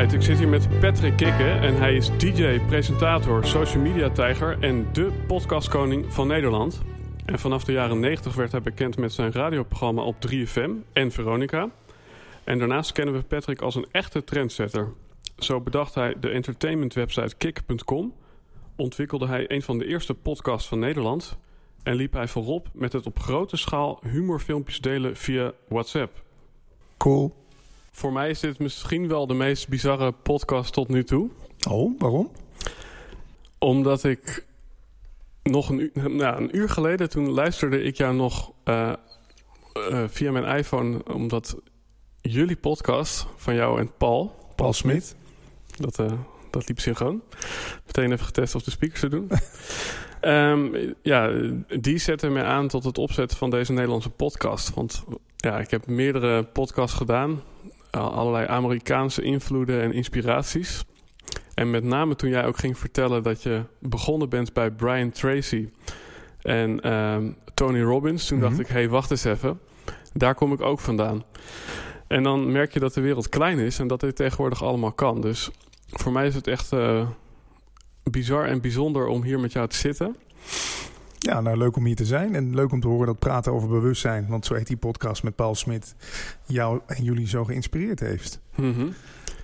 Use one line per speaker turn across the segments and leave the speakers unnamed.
Ik zit hier met Patrick Kikke en hij is DJ, presentator, social media tijger en de podcastkoning van Nederland. En vanaf de jaren 90 werd hij bekend met zijn radioprogramma op 3FM en Veronica. En daarnaast kennen we Patrick als een echte trendsetter. Zo bedacht hij de entertainmentwebsite kick.com, ontwikkelde hij een van de eerste podcasts van Nederland en liep hij voorop met het op grote schaal humorfilmpjes delen via WhatsApp.
Cool.
Voor mij is dit misschien wel de meest bizarre podcast tot nu toe.
Oh, waarom?
Omdat ik nog een uur, nou, een uur geleden, toen luisterde ik jou nog uh, uh, via mijn iPhone, omdat jullie podcast van jou en Paul,
Paul Smit,
dat, uh, dat liep synchroon. Meteen even getest of de speakers te doen. um, ja, die zette mij aan tot het opzetten van deze Nederlandse podcast. Want ja, ik heb meerdere podcasts gedaan, allerlei Amerikaanse invloeden en inspiraties. En met name toen jij ook ging vertellen dat je begonnen bent bij Brian Tracy en um, Tony Robbins. Toen mm -hmm. dacht ik, hé, hey, wacht eens even. Daar kom ik ook vandaan. En dan merk je dat de wereld klein is en dat dit tegenwoordig allemaal kan. Dus voor mij is het echt uh, bizar en bijzonder om hier met jou te zitten.
Ja, nou leuk om hier te zijn en leuk om te horen dat praten over bewustzijn, want zo heet die podcast met Paul Smit, jou en jullie zo geïnspireerd heeft.
Mm -hmm.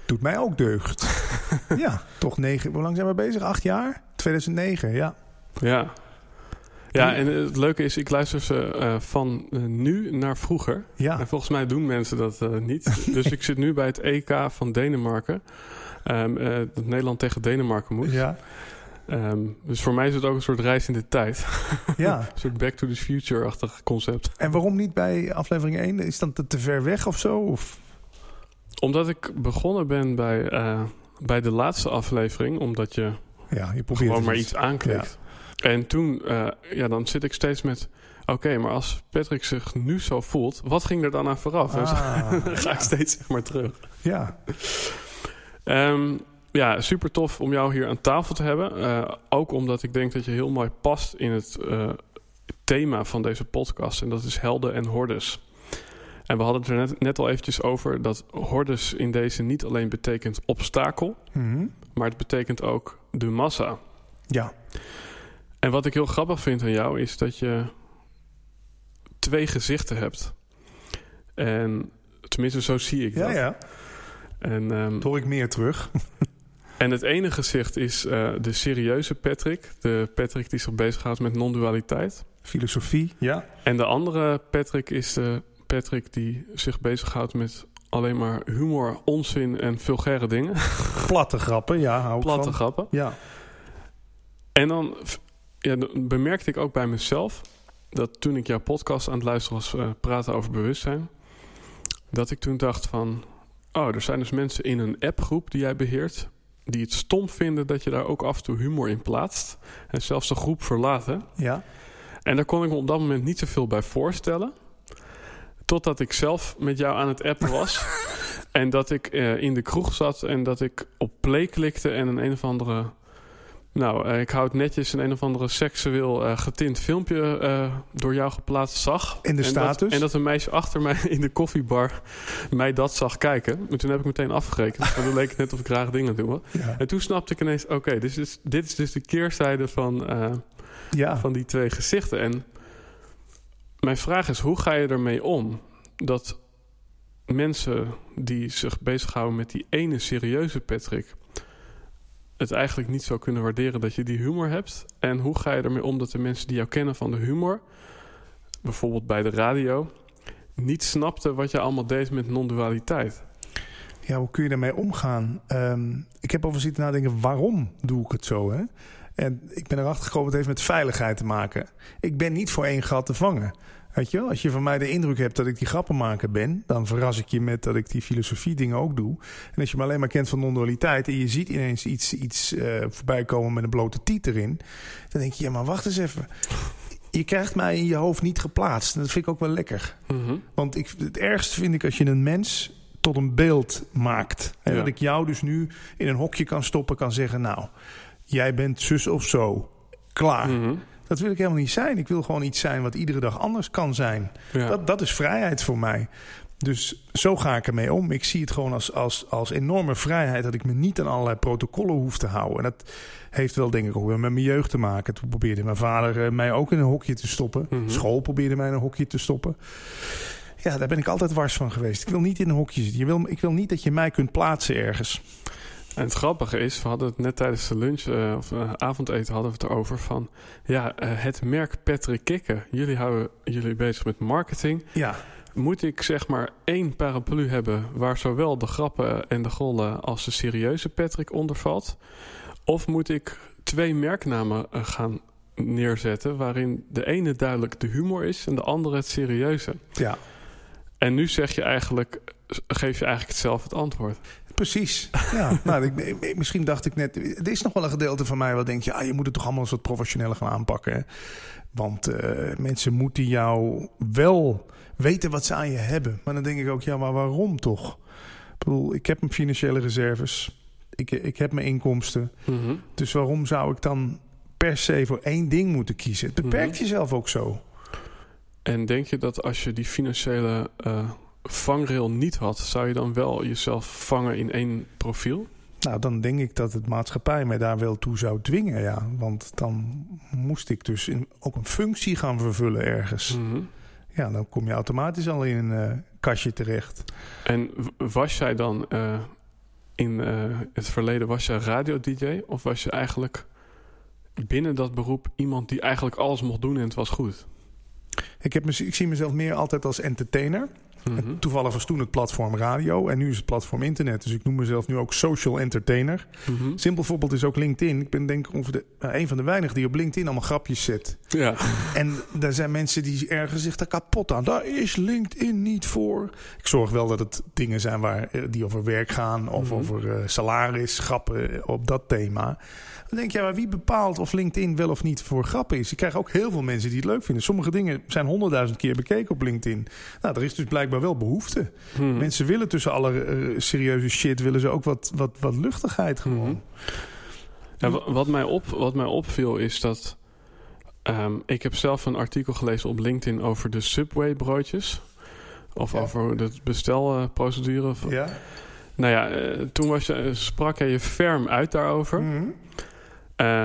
Doet mij ook deugd. ja, toch negen. Hoe lang zijn we bezig? Acht jaar? 2009, ja.
Ja. Ja, en het leuke is, ik luister ze uh, van uh, nu naar vroeger.
Ja.
En volgens mij doen mensen dat uh, niet. dus ik zit nu bij het EK van Denemarken. Um, dat Nederland tegen Denemarken moest.
Ja.
Um, dus voor mij is het ook een soort reis in de tijd.
Ja.
een soort back to the future-achtig concept.
En waarom niet bij aflevering 1? Is dat te ver weg of zo? Of?
Omdat ik begonnen ben bij, uh, bij de laatste aflevering, omdat je,
ja, je
gewoon maar iets aanklikt. Ja. En toen, uh, ja, dan zit ik steeds met. Oké, okay, maar als Patrick zich nu zo voelt, wat ging er dan aan vooraf?
Ah,
dan ga
ja.
ik steeds zeg maar terug.
Ja.
Um, ja, super tof om jou hier aan tafel te hebben. Uh, ook omdat ik denk dat je heel mooi past in het uh, thema van deze podcast. En dat is helden en hordes. En we hadden het er net, net al eventjes over dat hordes in deze niet alleen betekent obstakel,
mm -hmm.
maar het betekent ook de massa.
Ja.
En wat ik heel grappig vind aan jou is dat je twee gezichten hebt. En tenminste, zo zie ik
ja,
dat.
Ja,
En, um,
dat hoor ik meer terug.
En het ene gezicht is uh, de serieuze Patrick. De Patrick die zich bezighoudt met non-dualiteit.
Filosofie, ja.
En de andere Patrick is de Patrick die zich bezighoudt met alleen maar humor, onzin en vulgaire dingen.
Platte grappen, ja. Hou
Platte
van.
grappen.
Ja.
En dan, ja, dan bemerkte ik ook bij mezelf dat toen ik jouw podcast aan het luisteren was, uh, praten over bewustzijn, dat ik toen dacht van, oh, er zijn dus mensen in een appgroep die jij beheert, die het stom vinden dat je daar ook af en toe humor in plaatst. En zelfs de groep verlaten.
Ja.
En daar kon ik me op dat moment niet zoveel bij voorstellen. Totdat ik zelf met jou aan het appen was. en dat ik uh, in de kroeg zat en dat ik op play klikte en een een of andere... Nou, uh, ik houd netjes een een of andere seksueel uh, getint filmpje uh, door jou geplaatst zag.
In de
en
status?
Dat, en dat een meisje achter mij in de koffiebar mij dat zag kijken. En toen heb ik meteen afgerekend. Want dan leek het net of ik graag dingen doe.
Ja.
En toen snapte ik ineens, oké, okay, dit, is, dit is dus de keerzijde van, uh,
ja.
van die twee gezichten. En mijn vraag is, hoe ga je ermee om? Dat mensen die zich bezighouden met die ene serieuze Patrick het eigenlijk niet zou kunnen waarderen dat je die humor hebt? En hoe ga je ermee om dat de mensen die jou kennen van de humor, bijvoorbeeld bij de radio, niet snapten wat je allemaal deed met non-dualiteit?
Ja, hoe kun je daarmee omgaan? Ehm, ik heb over zitten nadenken, waarom doe ik het zo? Hè? En ik ben erachter gekomen, het heeft met veiligheid te maken. Ik ben niet voor één gat te vangen. Weet je wel, als je van mij de indruk hebt dat ik die grappenmaker ben, dan verras ik je met dat ik die filosofie dingen ook doe. En als je me alleen maar kent van non-dualiteit en je ziet ineens iets, iets uh, voorbij komen met een blote tiet erin, dan denk je, ja maar wacht eens even. Je krijgt mij in je hoofd niet geplaatst. En dat vind ik ook wel lekker.
Mhm.
Want ik, het ergste vind ik als je een mens tot een beeld maakt. En
Ja.
dat ik jou dus nu in een hokje kan stoppen, kan zeggen, nou, jij bent zus of zo. Klaar.
Mhm.
Dat wil ik helemaal niet zijn. Ik wil gewoon iets zijn wat iedere dag anders kan zijn.
Ja.
Dat, dat is vrijheid voor mij. Dus zo ga ik ermee om. Ik zie het gewoon als, als, als enorme vrijheid dat ik me niet aan allerlei protocollen hoef te houden. En dat heeft wel denk ik ook weer met mijn jeugd te maken. Toen probeerde mijn vader eh, mij ook in een hokje te stoppen.
Mhm.
School probeerde mij in een hokje te stoppen. Ja, daar ben ik altijd wars van geweest. Ik wil niet in een hokje zitten. Je wil, ik wil niet dat je mij kunt plaatsen ergens.
En het grappige is, we hadden het net tijdens de lunch eh, of eh, avondeten hadden we het erover van ja, eh, het merk Patrick Kikken. Jullie houden jullie bezig met marketing.
Ja,
Moet ik zeg maar één paraplu hebben waar zowel de grappen en de gollen als de serieuze Patrick onder valt? Of moet ik twee merknamen gaan neerzetten waarin de ene duidelijk de humor is en de andere het serieuze?
ja.
En nu zeg je eigenlijk, geef je eigenlijk hetzelfde het antwoord.
Precies. Ja, nou, ik, misschien dacht ik net. Er is nog wel een gedeelte van mij wat denkt: ja, je moet het toch allemaal eens wat professioneler gaan aanpakken. hè? Want eh, mensen moeten jou wel weten wat ze aan je hebben. Maar dan denk ik ook: ja, maar waarom toch? Ik bedoel, ik heb mijn financiële reserves. Ik, ik heb mijn inkomsten.
Mhm.
Dus waarom zou ik dan per se voor één ding moeten kiezen? Het beperkt
Mhm.
jezelf ook zo.
En denk je dat als je die financiële eh, vangrail niet had, zou je dan wel jezelf vangen in één profiel?
Nou, dan denk ik dat het maatschappij mij daar wel toe zou dwingen, ja. Want dan moest ik dus in, ook een functie gaan vervullen ergens.
Mhm.
Ja, dan kom je automatisch al in een eh, kastje terecht.
En was jij dan eh, in eh, het verleden, was jij radio-dj? Of was je eigenlijk binnen dat beroep iemand die eigenlijk alles mocht doen en het was goed?
Ik, heb, ik zie mezelf meer altijd als entertainer.
Mhm.
Toevallig was toen het platform radio en nu is het platform internet. Dus ik noem mezelf nu ook social entertainer.
Mhm.
Simpel voorbeeld is ook LinkedIn. Ik ben denk ik ongeveer de, nou, een van de weinigen die op LinkedIn allemaal grapjes zet.
Ja.
En daar zijn mensen die ergens zich daar kapot aan. Daar is LinkedIn niet voor. Ik zorg wel dat het dingen zijn waar, eh, die over werk gaan. Of
Mhm.
over eh, salaris, grappen eh, op dat thema. Dan denk je, ja, maar wie bepaalt of LinkedIn wel of niet voor grappen is? Ik krijg ook heel veel mensen die het leuk vinden. Sommige dingen zijn honderdduizend keer bekeken op LinkedIn. Nou, er is dus blijkbaar wel behoefte.
Mhm.
Mensen willen tussen alle eh, serieuze shit... willen ze ook wat, wat, wat luchtigheid gewoon.
Ja, wa- wat, mij op, wat mij opviel is dat. ehm, ik heb zelf een artikel gelezen op LinkedIn over de Subway broodjes. Of
Ja.
over de bestelprocedure.
Ja?
Nou ja, eh, toen was je, eh, sprak je ferm uit daarover. Eh,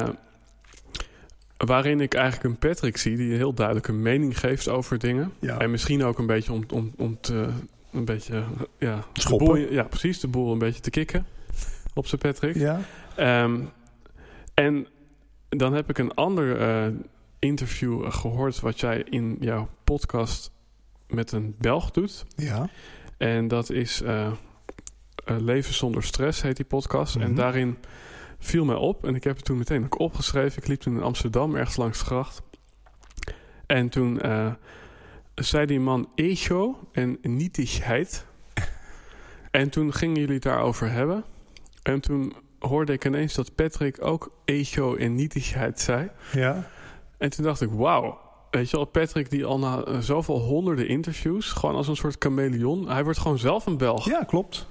waarin ik eigenlijk een Patrick zie die heel duidelijk een mening geeft over dingen.
Ja.
En misschien ook een beetje om, om, om te. Een beetje. eh, Ja,
Schoppen.
boel- ja, precies. De boel een beetje te kicken. Op zijn Patrick.
ja?
Ehm, en dan heb ik een ander eh, interview eh, gehoord wat jij in jouw podcast met een Belg doet.
Ja.
En dat is eh, Leven zonder stress heet die podcast. En
Mhm.
daarin viel mij op en ik heb het toen meteen ook opgeschreven. Ik liep toen in Amsterdam ergens langs de gracht. En toen eh, zei die man ego en nietigheid. en toen gingen jullie het daarover hebben. En toen hoorde ik ineens dat Patrick ook ego en nietigheid zei.
Ja.
En toen dacht ik, wauw. Weet je wel, Patrick die al na eh, zoveel honderden interviews... gewoon als een soort chameleon... hij wordt gewoon zelf een Belg.
Ja, klopt.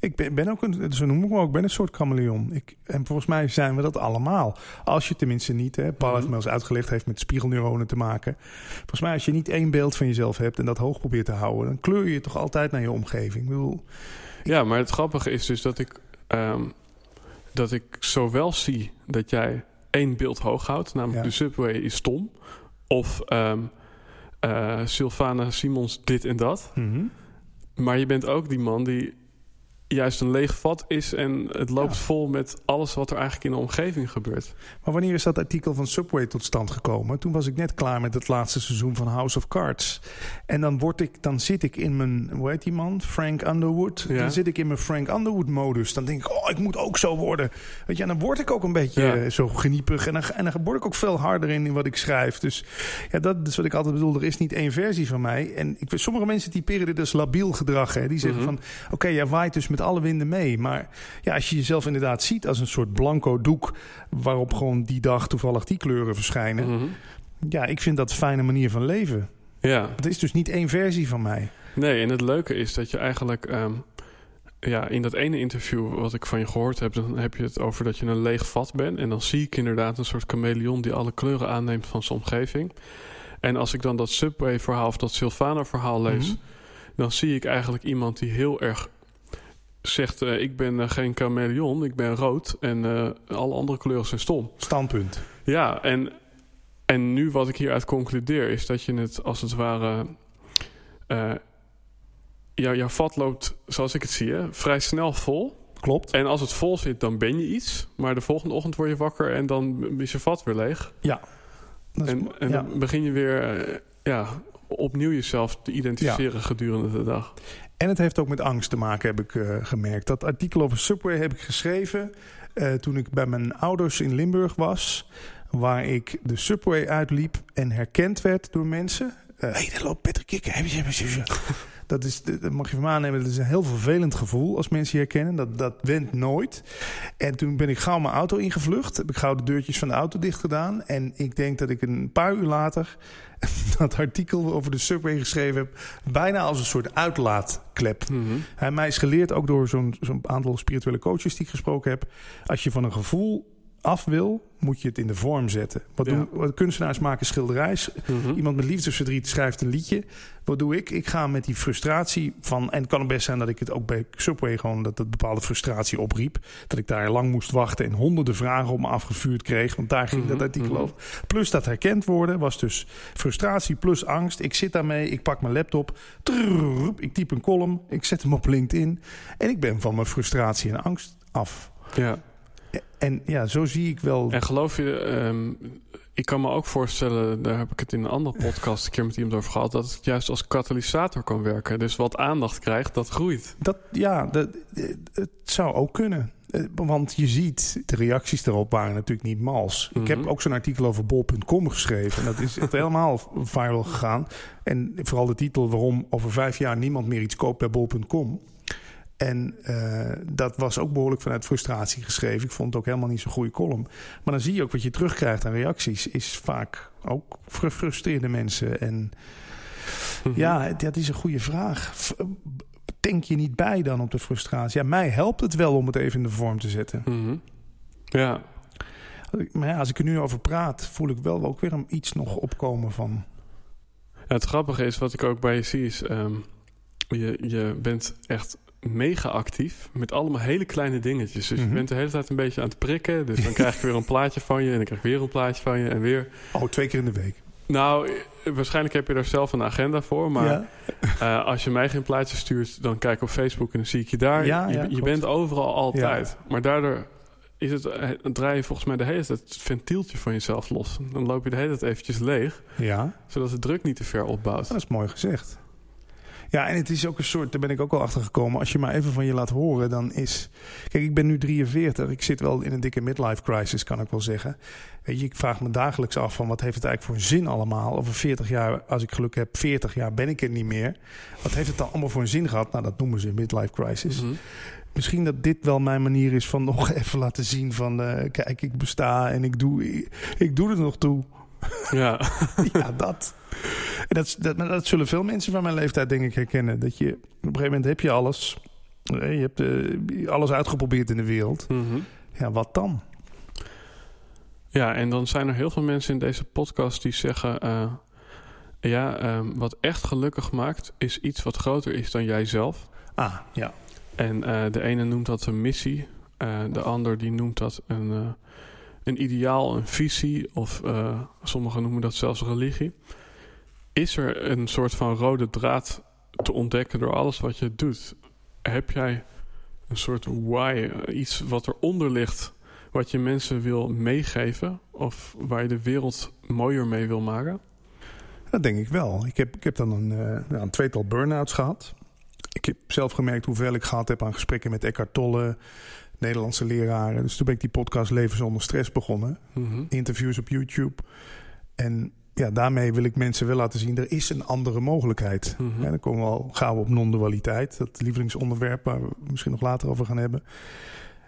Ik ben, ben ook een, zo noem ik me ook, ben een soort chameleon. Ik, en volgens mij zijn we dat allemaal. Als je tenminste niet, hè, Paul heeft
Mhm.
me eens uitgelegd, heeft met spiegelneuronen te maken. Volgens mij als je niet één beeld van jezelf hebt en dat hoog probeert te houden, dan kleur je toch altijd naar je omgeving. Ik bedoel,
Ja, maar het grappige is dus dat ik, ehm, dat ik zowel zie dat jij één beeld hoog houdt, namelijk
Ja.
de Subway is stom, of eh, Sylvana Simons dit en dat.
mhm.
Maar je bent ook die man die juist een leeg vat is en het loopt
Ja.
vol met alles wat er eigenlijk in de omgeving gebeurt.
Maar wanneer is dat artikel van Subway tot stand gekomen? Toen was ik net klaar met het laatste seizoen van House of Cards. En dan, word ik, dan zit ik in mijn, hoe heet die man? Frank Underwood.
Ja.
Dan zit ik in mijn Frank Underwood-modus. Dan denk ik, oh, ik moet ook zo worden. Weet je, en dan word ik ook een beetje
Ja.
eh, zo geniepig. En dan, en dan word ik ook veel harder in, in wat ik schrijf. Dus ja, dat is wat ik altijd bedoel. Er is niet één versie van mij. En ik, sommige mensen typeren dit als labiel gedrag. Hè. Die zeggen
Mhm.
van, oké, jij waait dus met alle winden mee. Maar ja, als je jezelf inderdaad ziet als een soort blanco doek... waarop gewoon die dag toevallig die kleuren verschijnen...
Mhm.
ja, ik vind dat een fijne manier van leven.
Ja,
Het is dus niet één versie van mij.
nee, en het leuke is dat je eigenlijk... ehm, ja, in dat ene interview wat ik van je gehoord heb... dan heb je het over dat je een leeg vat bent. En dan zie ik inderdaad een soort chameleon... die alle kleuren aanneemt van zijn omgeving. En als ik dan dat Subway-verhaal of dat Sylvana-verhaal lees...
Mhm.
dan zie ik eigenlijk iemand die heel erg zegt... eh, ik ben eh, geen chameleon, ik ben rood... en eh, alle andere kleuren zijn stom.
Standpunt.
Ja, en, en nu wat ik hieruit concludeer... is dat je het als het ware... jou- jouw vat loopt, zoals ik het zie, hè, vrij snel vol.
Klopt.
En als het vol zit, dan ben je iets. Maar de volgende ochtend word je wakker en dan is je vat weer leeg.
Ja. Is,
En, en
ja.
dan begin je weer ja, opnieuw jezelf te identificeren gedurende de dag.
En het heeft ook met angst te maken, heb ik eh, gemerkt. Dat artikel over Subway heb ik geschreven eh, toen ik bij mijn ouders in Limburg was. Waar ik de Subway uitliep en herkend werd door mensen. Hé, hey, daar loopt Patrick Kikker. Dat, is, dat mag je van me aannemen. Dat is een heel vervelend gevoel als mensen je herkennen. Dat, dat went nooit. En toen ben ik gauw mijn auto ingevlucht. Heb ik gauw de deurtjes van de auto dicht gedaan. En ik denk dat ik een paar uur later dat artikel over de Subway geschreven heb. Bijna als een soort uitlaatklep. Hij mij is geleerd, ook door zo'n zo'n aantal spirituele coaches die ik gesproken heb. Als je van een gevoel af wil, moet je het in de vorm zetten. Wat,
Ja.
doen, wat kunstenaars maken schilderij.
Mhm.
Iemand met liefdesverdriet schrijft een liedje. Wat doe ik? Ik ga met die frustratie van... En het kan best zijn dat ik het ook bij Subway gewoon... dat het bepaalde frustratie opriep. Dat ik daar lang moest wachten en honderden vragen op me afgevuurd kreeg. Want daar ging dat artikel
mhm.
over. Plus dat herkend worden was dus frustratie plus angst. Ik zit daarmee, ik pak mijn laptop. ik typ een column, ik zet hem op LinkedIn. En ik ben van mijn frustratie en angst af.
Ja.
En ja, zo zie ik wel...
En geloof je, ehm, ik kan me ook voorstellen, daar heb ik het in een andere podcast een keer met iemand over gehad, dat het juist als katalysator kan werken. Dus wat aandacht krijgt, dat groeit.
Dat, ja, dat, het zou ook kunnen. Eh, Want je ziet, de reacties daarop waren natuurlijk niet mals. Ik heb
Mhm.
ook zo'n artikel over bol.com geschreven. En dat is echt helemaal viral gegaan. En vooral de titel waarom over vijf jaar niemand meer iets koopt bij bol.com. En eh, dat was ook behoorlijk vanuit frustratie geschreven. Ik vond het ook helemaal niet zo'n goede column. Maar dan zie je ook wat je terugkrijgt aan reacties. Is vaak ook gefrustreerde mensen. En
Mhm.
ja, dat is een goede vraag. Denk je niet bij dan op de frustratie? Ja, mij helpt het wel om het even in de vorm te zetten.
Mhm. Ja,
Maar ja, als ik er nu over praat, voel ik wel ook weer een iets nog opkomen van...
Ja, het grappige is, wat ik ook bij je zie, is... ehm, je, je bent echt mega actief met allemaal hele kleine dingetjes. Dus
Mhm.
je bent de hele tijd een beetje aan het prikken. Dus dan krijg ik weer een plaatje van je en dan krijg ik weer een plaatje van je en weer.
Oh, twee keer in de week.
Nou, eh, waarschijnlijk heb je daar zelf een agenda voor. Maar
ja.
eh, als je mij geen plaatje stuurt, dan kijk ik op Facebook en dan zie ik je daar.
Ja,
je,
ja,
je
klopt.
bent overal altijd. Maar daardoor is het, eh, draai je volgens mij de hele tijd het ventieltje van jezelf los. Dan loop je de hele tijd eventjes leeg,
ja,
zodat de druk niet te ver opbouwt.
dat is mooi gezegd. Ja, en het is ook een soort, daar ben ik ook al achter gekomen. Als je maar even van je laat horen, dan is. Kijk, ik ben nu 43. Ik zit wel in een dikke midlife crisis, kan ik wel zeggen. Weet je, ik vraag me dagelijks af van wat heeft het eigenlijk voor zin allemaal? Over 40 jaar, als ik geluk heb, 40 jaar ben ik er niet meer. Wat heeft het dan allemaal voor een zin gehad? Nou, dat noemen ze midlife crisis.
Mhm.
Misschien dat dit wel mijn manier is van nog even laten zien van... eh, kijk, ik besta en ik doe, ik, ik doe er nog toe.
Ja.
ja, dat. En dat, dat, zullen veel mensen van mijn leeftijd denk ik herkennen. Dat je, op een gegeven moment heb je alles. Eh, Je hebt eh, alles uitgeprobeerd in de wereld.
Mhm.
Ja, wat dan?
Ja, en dan zijn er heel veel mensen in deze podcast die zeggen... eh, ja, ehm, wat echt gelukkig maakt is iets wat groter is dan jijzelf.
Ah, ja.
En de ene noemt dat een missie. de ander die noemt dat een, een ideaal, een visie. Of eh, sommigen noemen dat zelfs religie. Is er een soort van rode draad te ontdekken door alles wat je doet? Heb jij een soort why, iets wat eronder ligt, wat je mensen wil meegeven of waar je de wereld mooier mee wil maken?
Dat denk ik wel. Ik heb, ik heb dan een, uh, een tweetal burn-outs gehad. Ik heb zelf gemerkt hoeveel ik gehad heb aan gesprekken met Eckhart Tolle, Nederlandse leraren. Dus toen ben ik die podcast Leven zonder stress begonnen.
Mhm.
Interviews op YouTube. En ja, daarmee wil ik mensen wel laten zien, er is een andere mogelijkheid. En dan komen we al gauw op non-dualiteit. Dat lievelingsonderwerp waar we misschien nog later over gaan hebben.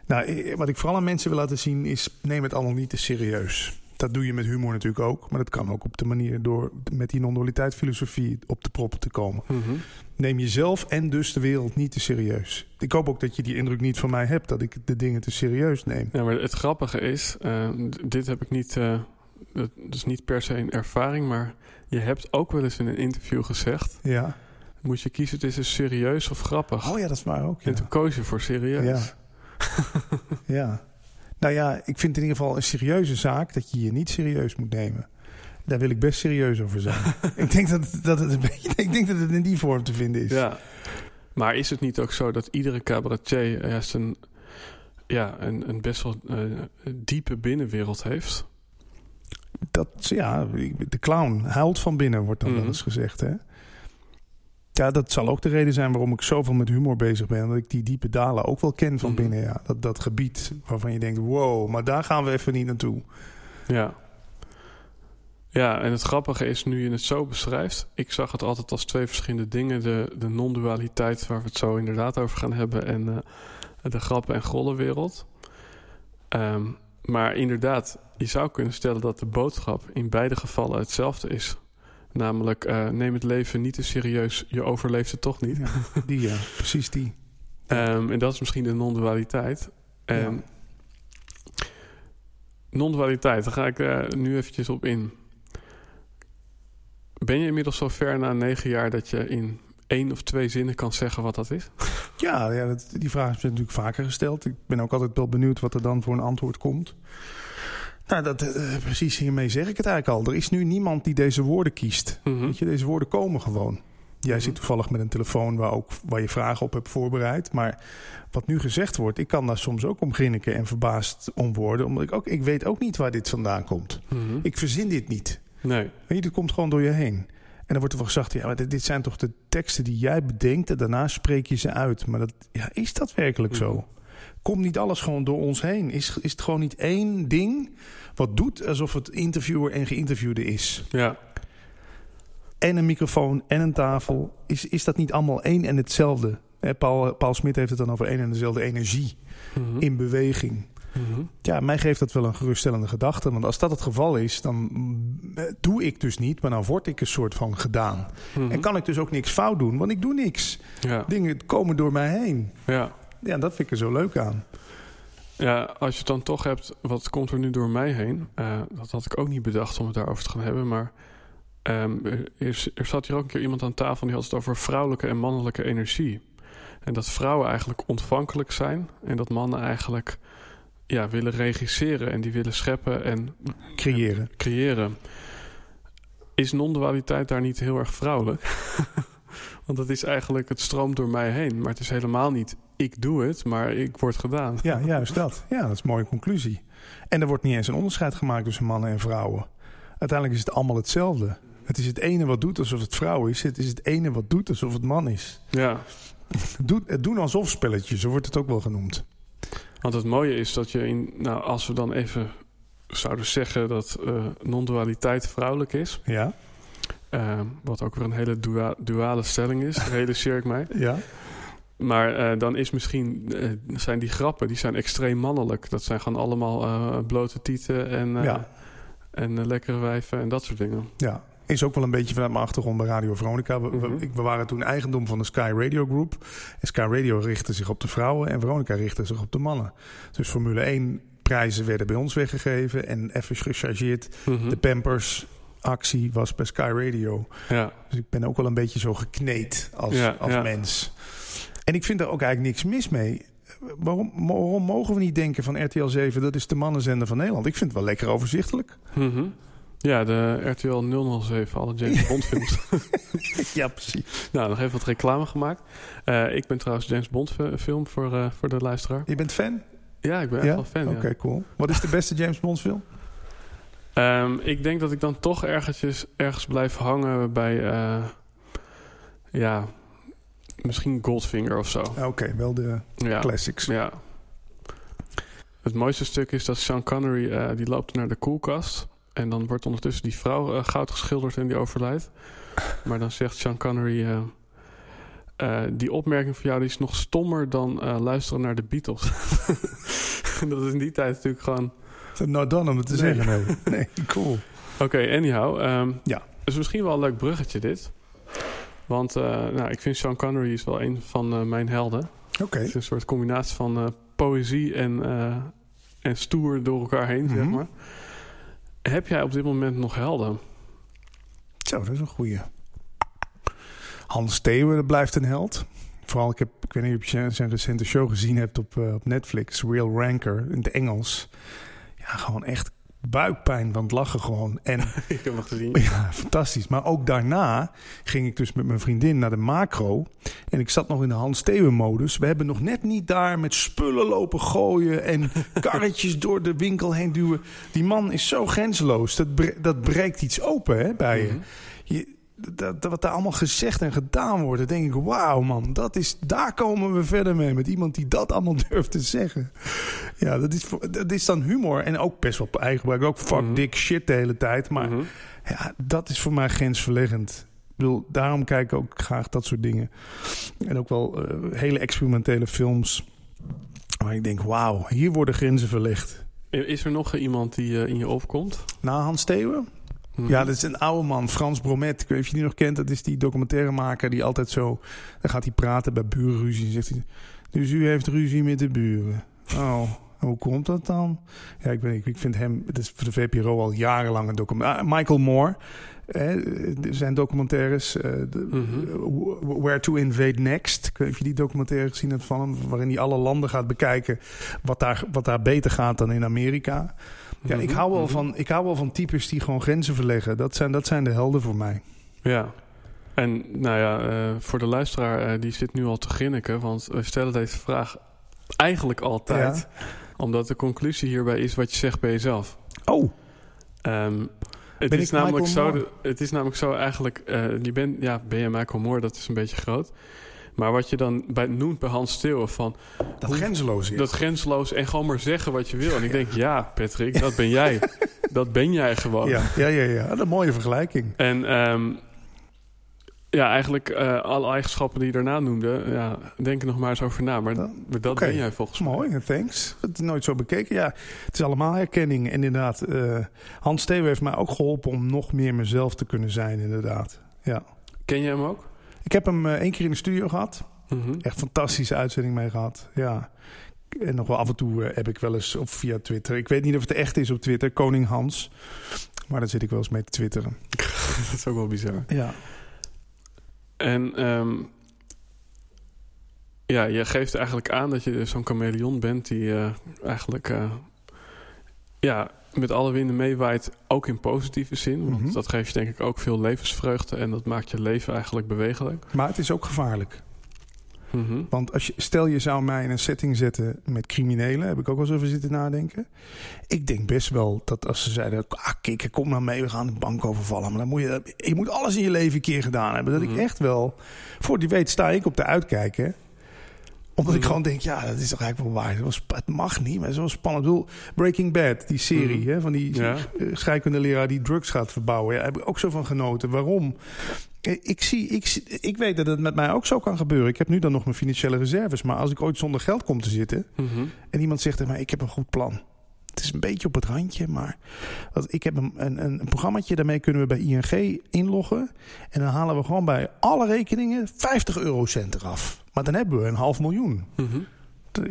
Nou, eh, wat ik vooral aan mensen wil laten zien is, neem het allemaal niet te serieus. Dat doe je met humor natuurlijk ook. Maar dat kan ook op de manier door met die non-dualiteit filosofie op de proppen te komen.
Mhm.
Neem jezelf en dus de wereld niet te serieus. Ik hoop ook dat je die indruk niet van mij hebt, dat ik de dingen te serieus neem.
Ja, maar het grappige is, eh, dit heb ik niet, is niet per se een ervaring, maar je hebt ook wel eens in een interview gezegd,
Ja.
moet je kiezen tussen serieus of grappig.
Oh ja, dat is waar ook. Ja.
En toen koos je voor serieus.
Ja. ja. Nou ja, ik vind in ieder geval een serieuze zaak dat je je niet serieus moet nemen. Daar wil ik best serieus over zijn. ik, denk dat, dat het een beetje, ik denk dat het in die vorm te vinden is.
Ja. Maar is het niet ook zo dat iedere cabaretier juist een, ja, een, een best wel eh, diepe binnenwereld heeft?
Dat, ja, de clown huilt van binnen, wordt dan wel eens gezegd. Hè? Ja, dat zal ook de reden zijn waarom ik zoveel met humor bezig ben. Dat ik die diepe dalen ook wel ken van
Mhm.
binnen. Ja. Dat, dat gebied waarvan je denkt, wow, maar daar gaan we even niet naartoe.
Ja. Ja, en het grappige is nu je het zo beschrijft. Ik zag het altijd als twee verschillende dingen. De, de non-dualiteit, waar we het zo inderdaad over gaan hebben. En eh, de grappen- en grollenwereld. Ehm, maar inderdaad, je zou kunnen stellen dat de boodschap in beide gevallen hetzelfde is. Namelijk, eh, neem het leven niet te serieus. Je overleeft het toch niet.
Ja, die, ja, precies die.
Ehm, en dat is misschien de non-dualiteit.
Ja.
non-dualiteit, daar ga ik eh, nu eventjes op in. Ben je inmiddels zo ver na negen jaar dat je in één of twee zinnen kan zeggen wat dat is?
Ja, ja dat, die vraag is natuurlijk vaker gesteld. Ik ben ook altijd wel benieuwd wat er dan voor een antwoord komt. Nou, dat, eh, precies hiermee zeg ik het eigenlijk al. Er is nu niemand die deze woorden kiest.
Mhm.
Weet je, deze woorden komen gewoon. Jij
Mhm.
zit toevallig met een telefoon waar, ook, waar je vragen op hebt voorbereid. Maar wat nu gezegd wordt, ik kan daar soms ook om grinniken en verbaasd om worden. Omdat ik ook, ik weet ook niet waar dit vandaan komt.
Mhm.
Ik verzin dit niet.
Nee.
Weet je, dit komt gewoon door je heen. En dan wordt er wel gezegd, ja, maar dit, dit zijn toch de teksten die jij bedenkt en daarna spreek je ze uit. Maar dat, ja, is dat werkelijk
Mhm.
zo? Komt niet alles gewoon door ons heen? Is, is het gewoon niet één ding wat doet alsof het interviewer en geïnterviewde is?
Ja.
En een microfoon en een tafel. Is, is dat niet allemaal één en hetzelfde? Paul, Paul Smit heeft het dan over één en dezelfde energie
Mhm.
in beweging.
Mhm.
Ja, mij geeft dat wel een geruststellende gedachte. Want als dat het geval is, dan mm, doe ik dus niet, maar dan word ik een soort van gedaan.
Mhm.
En kan ik dus ook niks fout doen, want ik doe niks.
Ja.
Dingen komen door mij heen.
Ja.
Ja, dat vind ik er zo leuk aan.
ja, als je het dan toch hebt, wat komt er nu door mij heen? Eh, dat had ik ook niet bedacht om het daarover te gaan hebben, maar ehm, er, er zat hier ook een keer iemand aan tafel die had het over vrouwelijke en mannelijke energie. En dat vrouwen eigenlijk ontvankelijk zijn en dat mannen eigenlijk ja, willen regisseren en die willen scheppen en
Creëren.
creëren. Is non-dualiteit daar niet heel erg vrouwelijk? Want het is eigenlijk, het stroomt door mij heen. Maar het is helemaal niet, ik doe het, maar ik word gedaan.
Ja, juist dat. Ja, dat is een mooie conclusie. En er wordt niet eens een onderscheid gemaakt tussen mannen en vrouwen. Uiteindelijk is het allemaal hetzelfde. Het is het ene wat doet alsof het vrouw is. Het is het ene wat doet alsof het man is.
Ja,
Het doen alsof spelletje, zo wordt het ook wel genoemd.
want het mooie is dat je in, nou, als we dan even zouden zeggen dat eh, non-dualiteit vrouwelijk is,
Ja?
Eh, wat ook weer een hele dua- duale stelling is, realiseer ik mij.
Ja?
Maar eh, dan is misschien, eh, zijn die grappen, die zijn extreem mannelijk. Dat zijn gewoon allemaal eh, blote tieten en,
Ja.
en lekkere wijven en dat soort dingen.
Ja, is ook wel een beetje vanuit mijn achtergrond bij Radio Veronica. We,
Mhm.
we waren toen eigendom van de Sky Radio Group. En Sky Radio richtte zich op de vrouwen en Veronica richtte zich op de mannen. Dus Formule 1 prijzen werden bij ons weggegeven en even gechargeerd.
Mhm.
De Pampers actie was bij Sky Radio.
Ja,
Dus ik ben ook wel een beetje zo gekneed als,
Ja,
als
ja.
mens. En ik vind daar ook eigenlijk niks mis mee. Waarom, waarom mogen we niet denken van RTL 7, dat is de mannenzender van Nederland? Ik vind het wel lekker overzichtelijk.
Mhm. Ja, de RTL 007, alle James Bond films.
ja, precies.
nou, nog even wat reclame gemaakt. Uh, ik ben trouwens James Bond film voor, uh, voor de luisteraar.
Je bent fan?
Ja, ik ben echt wel fan.
Oké, okay, cool. Wat is de beste James Bond film?
Um, ik denk dat ik dan toch ergens, ergens blijf hangen bij... Uh, ja, misschien Goldfinger of zo.
Oké, okay, wel de
ja.
classics.
Ja. Het mooiste stuk is dat Sean Connery... Uh, die loopt naar de koelkast... En dan wordt ondertussen die vrouw uh, goud geschilderd en die overlijdt. Maar dan zegt Sean Connery... Uh, uh, die opmerking van jou die is nog stommer dan luisteren naar de Beatles. dat is in die tijd natuurlijk gewoon...
Dat nou dan om het te nee. zeggen, nee. nee cool.
Oké, okay, anyhow. Um,
ja.
is misschien wel een leuk bruggetje dit. Want nou, ik vind Sean Connery is wel een van mijn helden.
Oké. Okay.
Het is een soort combinatie van poëzie en, en stoer door elkaar heen, mm -hmm. zeg maar. Heb jij op dit moment nog helden?
Zo, dat is een goeie. Hans Steeuwen, dat blijft een held. Vooral, ik, heb, ik weet niet of je zijn recente show gezien hebt op, uh, op Netflix. Real Ranker, in het Engels. Ja, gewoon echt buikpijn van het lachen gewoon. En,
ik heb hem gezien.
Ja, fantastisch. Maar ook daarna ging ik dus met mijn vriendin naar de macro. En ik zat nog in de Hans Steeuwen modus. We hebben nog net niet daar met spullen lopen gooien... en karretjes door de winkel heen duwen. Die man is zo grenzeloos. Dat, bre dat breekt iets open hè, bij je. je dat, dat, wat daar allemaal gezegd en gedaan wordt, dan denk ik, wauw man, dat is, daar komen we verder mee. Met iemand die dat allemaal durft te zeggen. Ja, dat is, dat is dan humor. En ook best wel eigengebruik. Ook fuck mm dik shit de hele tijd. Maar mm -hmm. ja, dat is voor mij grensverleggend. Ik bedoel, daarom kijk ik ook graag dat soort dingen. En ook wel uh, hele experimentele films. Waar ik denk, wauw, hier worden grenzen verlegd.
Is er nog iemand die uh, in je opkomt?
Na Hans Steeuwen? Ja, dat is een oude man, Frans Bromet. Ik weet niet of je die nog kent. Dat is die documentairemaker die altijd zo... Dan gaat hij praten bij burenruzie. Zegt hij, dus u heeft ruzie met de buren. Oh, hoe komt dat dan? Ja, ik, weet, ik, vind hem... Het is voor de VPRO al jarenlang een documentaire. Ah, Michael Moore. Hè, zijn documentaires. Uh, de, mm -hmm. Where to Invade Next. Ik weet niet of je die documentaire gezien hebt van hem. Waarin hij alle landen gaat bekijken. Wat daar, wat daar beter gaat dan in Amerika. Ja, ik hou, wel van, ik hou wel van types die gewoon grenzen verleggen. Dat zijn, dat zijn de helden voor mij.
Ja. En nou ja, uh, voor de luisteraar, uh, die zit nu al te grinniken. Want we stellen deze vraag eigenlijk altijd. Ja. Omdat de conclusie hierbij is wat je zegt bij jezelf.
Oh.
Um, het, is namelijk zo, het is namelijk zo eigenlijk... Uh, je bent, ja, ben je Michael Moore? Dat is een beetje groot. Maar wat je dan bij, noemt bij Hans Steeuwen van...
Dat hoe, grenzeloos is.
Dat grenzeloos en gewoon maar zeggen wat je wil. En ik denk, ja, Patrick, dat ben jij. dat ben jij gewoon.
Ja, ja, ja. ja. Dat is een mooie vergelijking.
En um, ja, eigenlijk uh, alle eigenschappen die je daarna noemde... Ja, denk er nog maar eens over na. Maar dat, dat okay. ben jij volgens mij.
Mooi, thanks. Het is nooit zo bekeken. Ja, het is allemaal herkenning. En inderdaad, uh, Hans Steeuwen heeft mij ook geholpen... om nog meer mezelf te kunnen zijn, inderdaad. Ja.
Ken je hem ook?
Ik heb hem uh, één keer in de studio gehad. Mm -hmm. Echt fantastische uitzending mee gehad. Ja. En nog wel af en toe uh, heb ik wel eens op via Twitter. Ik weet niet of het echt is op Twitter. Koning Hans. Maar daar zit ik wel eens mee te twitteren.
dat is ook wel bizar.
Ja.
En um, ja, je geeft eigenlijk aan dat je zo'n chameleon bent die uh, eigenlijk uh, ja, met alle winden meewaait, ook in positieve zin. Want mm -hmm. dat geeft je denk ik ook veel levensvreugde en dat maakt je leven eigenlijk bewegelijk.
Maar het is ook gevaarlijk.
Mm -hmm.
Want als je, stel je zou mij in een setting zetten met criminelen, heb ik ook wel eens over zitten nadenken. Ik denk best wel dat als ze zeiden: ah, kom nou mee, we gaan de bank overvallen. Maar dan moet je, je moet alles in je leven een keer gedaan hebben. Dat mm -hmm. ik echt wel, voor die weet, sta ik op de uitkijken omdat ik gewoon denk, ja, dat is toch eigenlijk wel waar. Het mag niet, maar het is wel spannend. Ik bedoel, Breaking Bad, die serie mm. hè, van die ja. scheikundeleraar die drugs gaat verbouwen. Ja, daar heb ik ook zo van genoten. Waarom? Ik, zie, ik, ik weet dat het met mij ook zo kan gebeuren. Ik heb nu dan nog mijn financiële reserves. Maar als ik ooit zonder geld kom te zitten...
Mm -hmm.
en iemand zegt tegen mij, ik heb een goed plan. Het is een beetje op het randje, maar ik heb een, een, een programmaatje. Daarmee kunnen we bij ING inloggen. En dan halen we gewoon bij alle rekeningen 50 eurocent eraf. Maar dan hebben we een half miljoen.
Mm -hmm.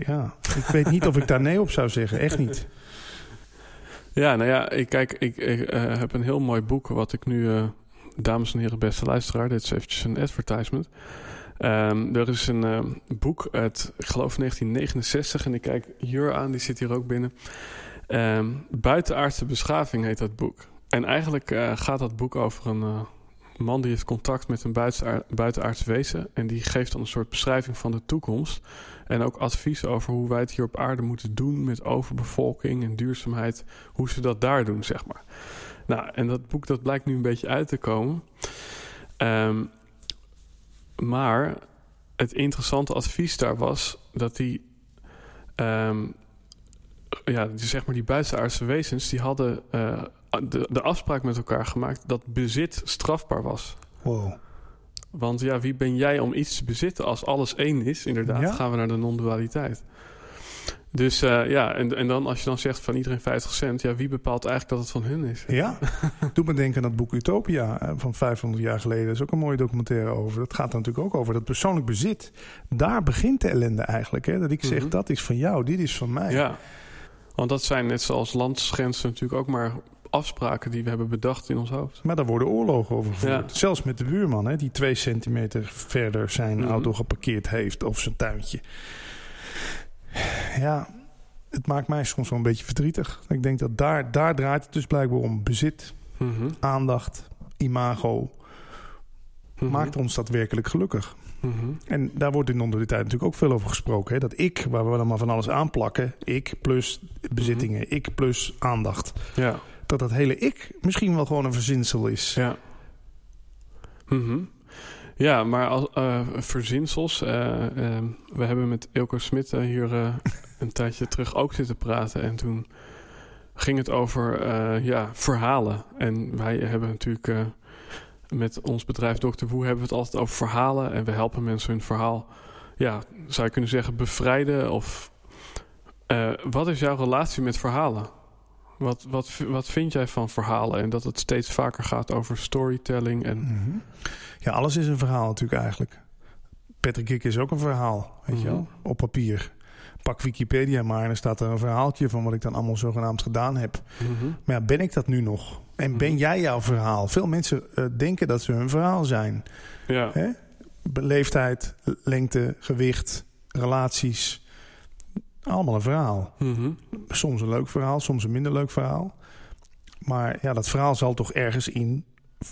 Ja, ik weet niet of ik daar nee op zou zeggen. Echt niet.
Ja, nou ja, ik, kijk, ik, ik uh, heb een heel mooi boek wat ik nu... Uh, dames en heren, beste luisteraar, dit is eventjes een advertisement. Um, er is een uh, boek uit, ik geloof 1969, en ik kijk Jur aan, die zit hier ook binnen. Um, Buitenaardse beschaving heet dat boek. en eigenlijk eh, gaat dat boek over een uh, man die heeft contact met een buitenaard, buitenaards wezen. En die geeft dan een soort beschrijving van de toekomst. En ook advies over hoe wij het hier op aarde moeten doen met overbevolking en duurzaamheid. Hoe ze dat daar doen, zeg maar. Nou, en dat boek dat blijkt nu een beetje uit te komen. Um, maar het interessante advies daar was dat die, um, ja, zeg maar die buitenaardse wezens, die hadden uh, de, de afspraak met elkaar gemaakt dat bezit strafbaar was.
Wow.
Want ja, wie ben jij om iets te bezitten als alles één is? Inderdaad,
Ja.
gaan we naar de non-dualiteit. Dus uh, ja, en, en dan als je dan zegt van iedereen 50 cent, ja, wie bepaalt eigenlijk dat het van hun is?
Ja, doet me denken aan dat boek Utopia eh, van 500 jaar geleden. Dat is ook een mooie documentaire over. Dat gaat er natuurlijk ook over dat persoonlijk bezit. Daar begint de ellende eigenlijk. Hè? Dat ik zeg,
Mhm.
dat is van jou, dit is van mij.
Ja, want dat zijn net zoals landsgrenzen natuurlijk ook maar afspraken die we hebben bedacht in ons hoofd.
Maar daar worden oorlogen over gevoerd.
Ja.
Zelfs met de buurman, hè, die twee centimeter verder zijn
Mhm.
auto geparkeerd heeft of zijn tuintje. Ja, het maakt mij soms wel een beetje verdrietig. Ik denk dat daar, daar draait het dus blijkbaar om. Bezit,
Mhm.
aandacht, imago.
Mhm.
Maakt ons dat werkelijk gelukkig?
Mhm.
En daar wordt in non-dualiteit natuurlijk ook veel over gesproken. Hè? Dat ik, waar we dan maar van alles aanplakken, ik plus bezittingen, ik plus aandacht.
Ja,
Dat dat hele ik misschien wel gewoon een verzinsel is.
ja. Mhm. Ja, maar als eh, verzinsels. eh, eh, we hebben met Ilko Smit eh, hier een tijdje terug ook zitten praten. En toen ging het over ja, verhalen. En wij hebben natuurlijk met ons bedrijf Dr. Woe hebben we het altijd over verhalen. En we helpen mensen hun verhaal, ja, zou je kunnen zeggen, bevrijden. Of eh, wat is jouw relatie met verhalen? Wat, wat, wat vind jij van verhalen? En dat het steeds vaker gaat over storytelling. En,
Mhm. Ja, alles is een verhaal natuurlijk eigenlijk. Patrick Kik is ook een verhaal, weet je
Mhm.
wel, op papier. Pak Wikipedia maar en dan staat er een verhaaltje van wat ik dan allemaal zogenaamd gedaan heb.
Mhm.
Maar ja, ben ik dat nu nog? En ben
Mhm.
jij jouw verhaal? Veel mensen eh, denken dat ze hun verhaal zijn.
Ja.
Hè? Leeftijd, lengte, gewicht, relaties. Allemaal een verhaal.
Mhm.
Soms een leuk verhaal, soms een minder leuk verhaal. Maar ja, dat verhaal zal toch ergens in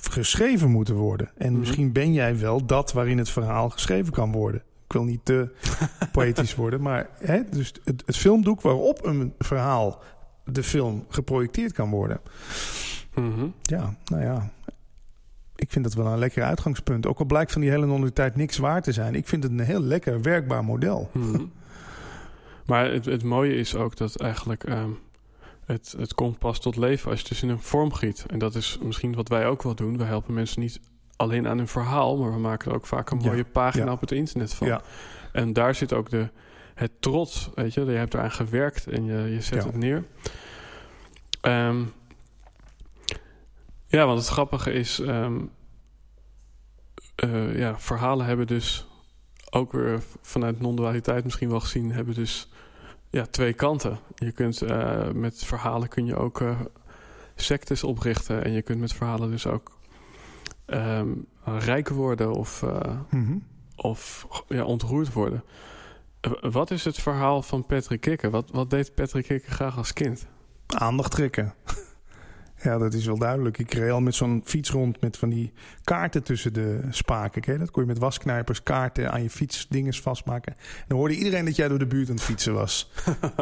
geschreven moeten worden. En misschien ben jij wel dat waarin het verhaal geschreven kan worden. Ik wil niet te poëtisch worden, maar hè, dus het, het filmdoek waarop een verhaal, de film, geprojecteerd kan worden.
Mhm.
Ja, nou ja. Ik vind dat wel een lekker uitgangspunt. Ook al blijkt van die hele non-dualiteit niks waar te zijn. Ik vind het een heel lekker werkbaar model.
Mhm. Maar het, het mooie is ook dat eigenlijk ehm, het, het komt pas tot leven als je het dus in een vorm giet. En dat is misschien wat wij ook wel doen. We helpen mensen niet alleen aan hun verhaal, maar we maken er ook vaak een
Ja,
mooie pagina
ja.
op het internet van.
Ja.
En daar zit ook de, het trots, weet je. Je hebt eraan gewerkt en je, je zet het neer. Ehm, ja, want het grappige is... ehm, eh, ja, verhalen hebben dus ook weer vanuit non-dualiteit misschien wel gezien... hebben dus ja, twee kanten. Je kunt eh, met verhalen kun je ook eh, sectes oprichten... en je kunt met verhalen dus ook ehm, rijk worden of... eh,
Mhm.
of ja, ontroerd worden. Eh, Wat is het verhaal van Patrick Kikker? Wat, wat deed Patrick Kikker graag als kind?
aandacht trekken. Ja, dat is wel duidelijk. Ik reed al met zo'n fiets rond met van die kaarten tussen de spaken. Dat kon je met wasknijpers kaarten aan je fiets dinges vastmaken. En dan hoorde iedereen dat jij door de buurt aan het fietsen was.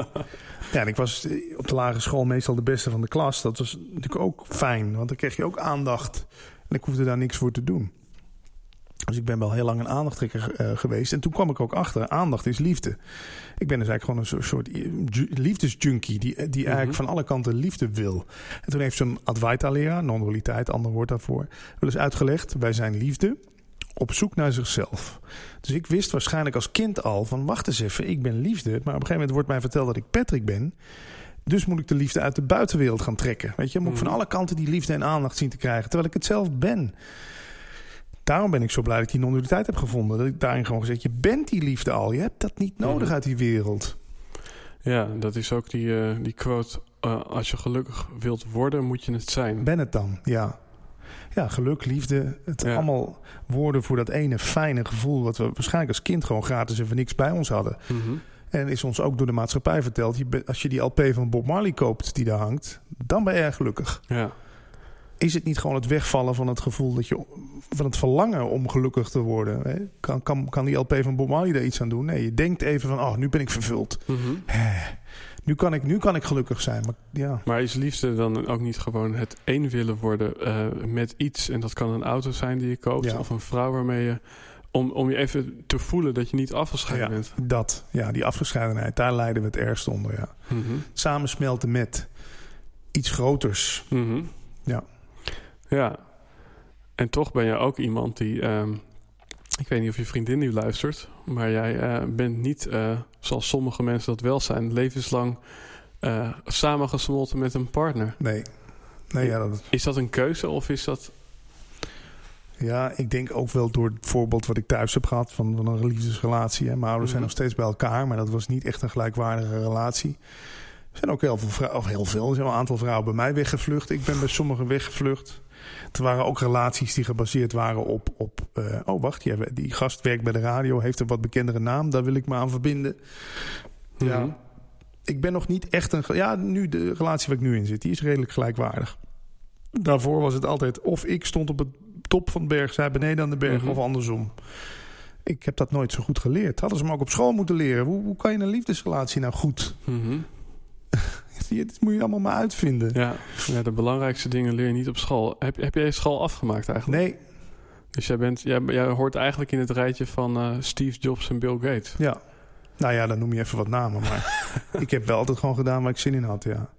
ja, en ik was eh, op de lagere school meestal de beste van de klas. Dat was natuurlijk ook fijn, want dan kreeg je ook aandacht. En ik hoefde daar niks voor te doen. Dus ik ben wel heel lang een aandachttrekker eh, geweest. En toen kwam ik ook achter, aandacht is liefde. Ik ben dus eigenlijk gewoon een soort, soort eh, ju- liefdesjunkie... die, die eigenlijk
Mhm.
van alle kanten liefde wil. En toen heeft zo'n Advaita-leraar, non-dualiteit, ander woord daarvoor... wel eens uitgelegd, wij zijn liefde op zoek naar zichzelf. Dus ik wist waarschijnlijk als kind al van... wacht eens even, ik ben liefde. Maar op een gegeven moment wordt mij verteld dat ik Patrick ben... Dus moet ik de liefde uit de buitenwereld gaan trekken. Weet je, moet ik van
Mhm.
alle kanten die liefde en aandacht zien te krijgen. Terwijl ik het zelf ben. Daarom ben ik zo blij dat ik die non-dualiteit heb gevonden. Dat ik daarin gewoon gezegd, je bent die liefde al. Je hebt dat niet nodig
Mhm.
uit die wereld.
Ja, dat is ook die, eh, die quote... eh, als je gelukkig wilt worden, moet je het zijn.
Ben het dan, ja. Ja, geluk, liefde. Het
Ja.
allemaal woorden voor dat ene fijne gevoel... wat we waarschijnlijk als kind gewoon gratis en voor niks bij ons hadden.
Mhm.
En is ons ook door de maatschappij verteld... Je als je die LP van Bob Marley koopt die daar hangt... dan ben je erg gelukkig.
Ja.
is het niet gewoon het wegvallen van het gevoel dat je van het verlangen om gelukkig te worden? Hè? Kan, kan, kan die LP van Bob Marley daar iets aan doen? Nee, je denkt even van, oh, nu ben ik vervuld.
Mhm.
Nu kan ik, nu kan ik gelukkig zijn. Maar, ja.
Maar is liefde dan ook niet gewoon het één willen worden eh, met iets? En dat kan een auto zijn die je koopt
Ja.
of een vrouw waarmee je... Om, om je even te voelen dat je niet afgescheiden
ja,
bent.
dat. Ja, die afgescheidenheid, daar lijden we het ergst onder. Ja.
Mhm.
Samensmelten met iets groters.
Mhm.
Ja.
Ja. En toch ben je ook iemand die... ehm, ik weet niet of je vriendin nu luistert... maar jij eh, bent niet, eh, zoals sommige mensen dat wel zijn... levenslang eh, samengesmolten met een partner.
Nee. Nee, ja, dat,
Is dat een keuze of is dat...
ja, ik denk ook wel door het voorbeeld wat ik thuis heb gehad van, van een liefdesrelatie. Hè. Mijn ouders zijn
Mhm.
nog steeds bij elkaar, maar dat was niet echt een gelijkwaardige relatie. Er zijn ook heel veel vrouwen, of heel veel, er zijn een aantal vrouwen bij mij weggevlucht. Ik ben bij sommigen weggevlucht. Er waren ook relaties die gebaseerd waren op, op eh, oh wacht, die, hebben- die gast werkt bij de radio, heeft een wat bekendere naam, daar wil ik me aan verbinden. Ja.
Mhm.
Ik ben nog niet echt een. Ja, nu de relatie waar ik nu in zit, die is redelijk gelijkwaardig. Daarvoor was het altijd of ik stond op het top van de berg, zij beneden aan de berg,
Mhm.
of andersom. Ik heb dat nooit zo goed geleerd. Hadden ze me ook op school moeten leren. Hoe, hoe kan je een liefdesrelatie nou goed?
Mhm.
Dit moet je allemaal maar uitvinden.
Ja. ja, de belangrijkste dingen leer je niet op school. Heb, heb jij school afgemaakt eigenlijk?
Nee,
Dus jij, bent, jij, jij hoort eigenlijk in het rijtje van eh, Steve Jobs en Bill Gates.
ja. Nou ja, dan noem je even wat namen. Maar ik heb wel altijd gewoon gedaan waar ik zin in had, ja.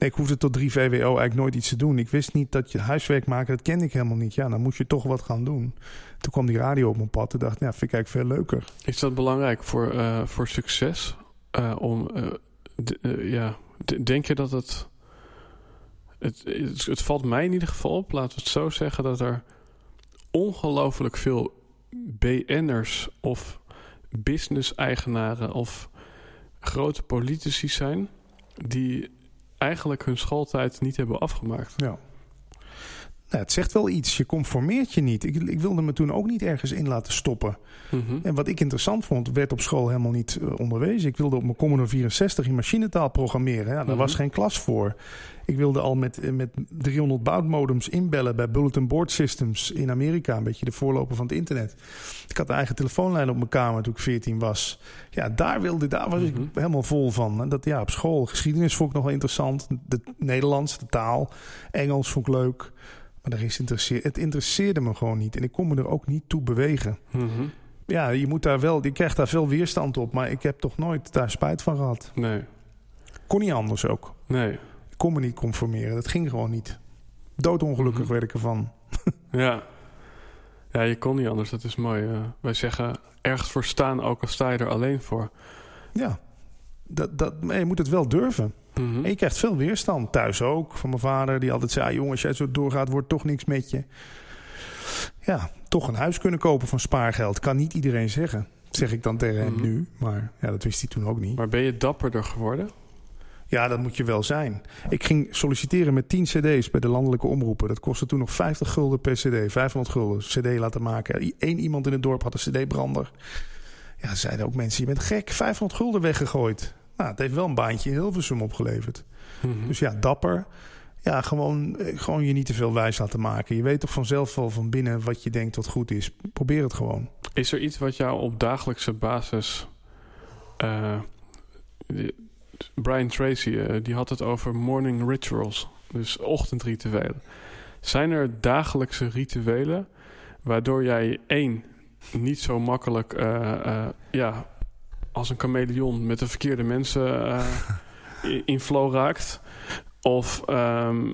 Ik hoefde tot 3 VWO eigenlijk nooit iets te doen. Ik wist niet dat je huiswerk maken, dat kende ik helemaal niet. Ja, dan moest je toch wat gaan doen. Toen kwam die radio op mijn pad. Toen dacht ja, vind ik eigenlijk veel leuker.
Is dat belangrijk voor, eh, voor succes? Eh, om, eh, ja, denk je dat het, het, het... Het valt mij in ieder geval op, laten we het zo zeggen... dat er ongelooflijk veel BN'ers of business-eigenaren... of grote politici zijn... die eigenlijk hun schooltijd niet hebben afgemaakt.
Ja. Nou, het zegt wel iets. Je conformeert je niet. Ik, ik wilde me toen ook niet ergens in laten stoppen.
Mhm.
En wat ik interessant vond, werd op school helemaal niet eh, onderwezen. Ik wilde op mijn Commodore 64 in machinetaal programmeren. Ja, daar
Mhm.
was geen klas voor. Ik wilde al met, eh, met 300 baud modems inbellen bij Bulletin Board Systems in Amerika. Een beetje de voorloper van het internet. Ik had een eigen telefoonlijn op mijn kamer toen ik 14 was. Ja, daar, wilde, daar was
Mhm.
ik helemaal vol van. En dat ja, op school. Geschiedenis vond ik nog wel interessant. De Nederlands, de taal. Engels vond ik leuk. Maar daar is interesseer, het interesseerde me gewoon niet. En ik kon me er ook niet toe bewegen
Mhm.
ja, je moet daar wel, je krijgt daar veel weerstand op. Maar ik heb toch nooit daar spijt van gehad.
Nee,
Kon niet anders ook.
nee.
Ik kon me niet conformeren. Dat ging gewoon niet. Doodongelukkig
Mhm.
werd ik ervan.
Ja. ja, je kon niet anders. Dat is mooi. eh. wij zeggen ergens voor staan, ook al sta je er alleen voor.
Ja, dat, dat, maar je moet het wel durven.
Mhm.
En je krijgt veel weerstand. Thuis ook. Van mijn vader, die altijd zei... "Ah, jongen, als jij zo doorgaat, wordt toch niks met je. Ja, toch een huis kunnen kopen van spaargeld. Kan niet iedereen zeggen. Zeg ik dan tegen hem
Mhm.
nu. Maar ja, dat wist hij toen ook niet.
Maar ben je dapperder geworden?
Ja, dat moet je wel zijn. Ik ging solliciteren met 10 cd's bij de landelijke omroepen. Dat kostte toen nog 50 gulden per cd. 500 gulden cd laten maken. Eén iemand in het dorp had een cd-brander. Ja, zeiden ook mensen, je bent gek. 500 gulden weggegooid. Nou, het heeft wel een baantje in Hilversum opgeleverd.
Mhm.
Dus ja, dapper. Ja, gewoon, eh, gewoon je niet te veel wijs laten maken. Je weet toch vanzelf wel van binnen wat je denkt wat goed is. Probeer het gewoon.
Is er iets wat jou op dagelijkse basis... eh, Brian Tracy, eh, die had het over morning rituals. Dus ochtendrituelen. Zijn er dagelijkse rituelen... waardoor jij één, niet zo makkelijk... ja, als een chameleon met de verkeerde mensen eh, in- in flow raakt... Of ehm,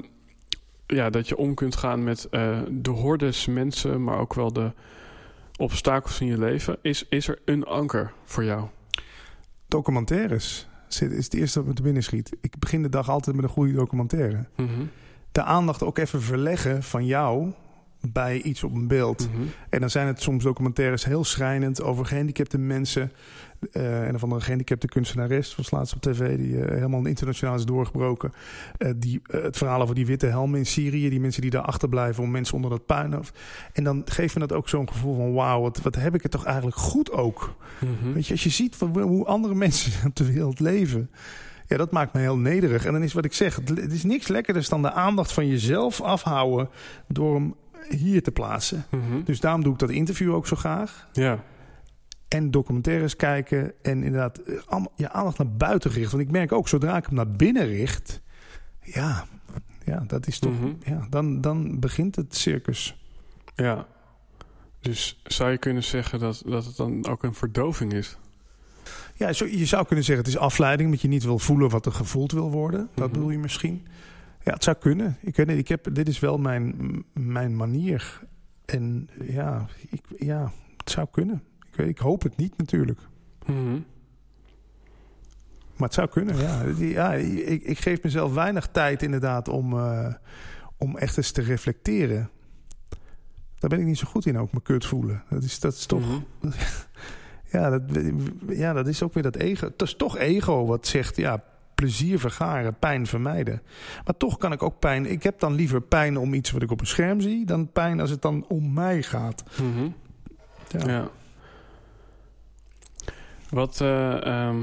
ja, dat je om kunt gaan met eh, de hordes mensen, maar ook wel de obstakels in je leven. Is, is er een anker voor jou?
Documentaires zit- is het eerste wat me te binnen schiet. Ik begin de dag altijd met een goede documentaire.
Mhm,
de aandacht ook even verleggen van jou bij iets op een beeld.
mhm,
En dan zijn het soms documentaires heel schrijnend over gehandicapte mensen. Eh en van een gehandicapte kunstenares was laatst op tv, die eh, helemaal internationaal is doorgebroken. Eh, die, het verhaal over die witte helmen in Syrië, die mensen die daar achterblijven om mensen onder dat puin. af- En dan geeft me dat ook zo'n gevoel van: wauw, wat, wat heb ik het toch eigenlijk goed ook.
mhm.
Weet je, als je ziet van hoe andere mensen op de wereld leven. Ja, dat maakt me heel nederig. En dan is wat ik zeg, het, het is niks lekkerder dan de aandacht van jezelf afhouden door hem hier te plaatsen.
Mhm.
Dus daarom doe ik dat interview ook zo graag.
Ja.
En documentaires kijken en inderdaad eh, je aandacht naar buiten richten. Want ik merk ook, zodra ik hem naar binnen richt, ja, ja dat is toch,
Mhm.
ja, dan, dan begint het circus.
Ja. Dus zou je kunnen zeggen dat, dat het dan ook een verdoving is?
Ja, zo, je zou kunnen zeggen het is afleiding, omdat je niet wil voelen wat er gevoeld wil worden. Dat
Mhm.
bedoel je misschien. Ja, het zou kunnen. Ik weet niet, ik heb, dit is wel mijn, mijn manier. En ja, ik, ja, het zou kunnen. Ik, hoop het niet natuurlijk.
Mhm.
Maar het zou kunnen, ja. ja ik, ik geef mezelf weinig tijd inderdaad om, eh, om echt eens te reflecteren. Daar ben ik niet zo goed in ook, me kut voelen. Dat is, dat is toch...
Mhm.
Ja dat, ja, dat is ook weer dat ego. Het is toch ego wat zegt, ja, plezier vergaren, pijn vermijden. Maar toch kan ik ook pijn... Ik heb dan liever pijn om iets wat ik op een scherm zie... dan pijn als het dan om mij gaat.
Mhm.
Ja.
Ja. Wat, eh, ehm,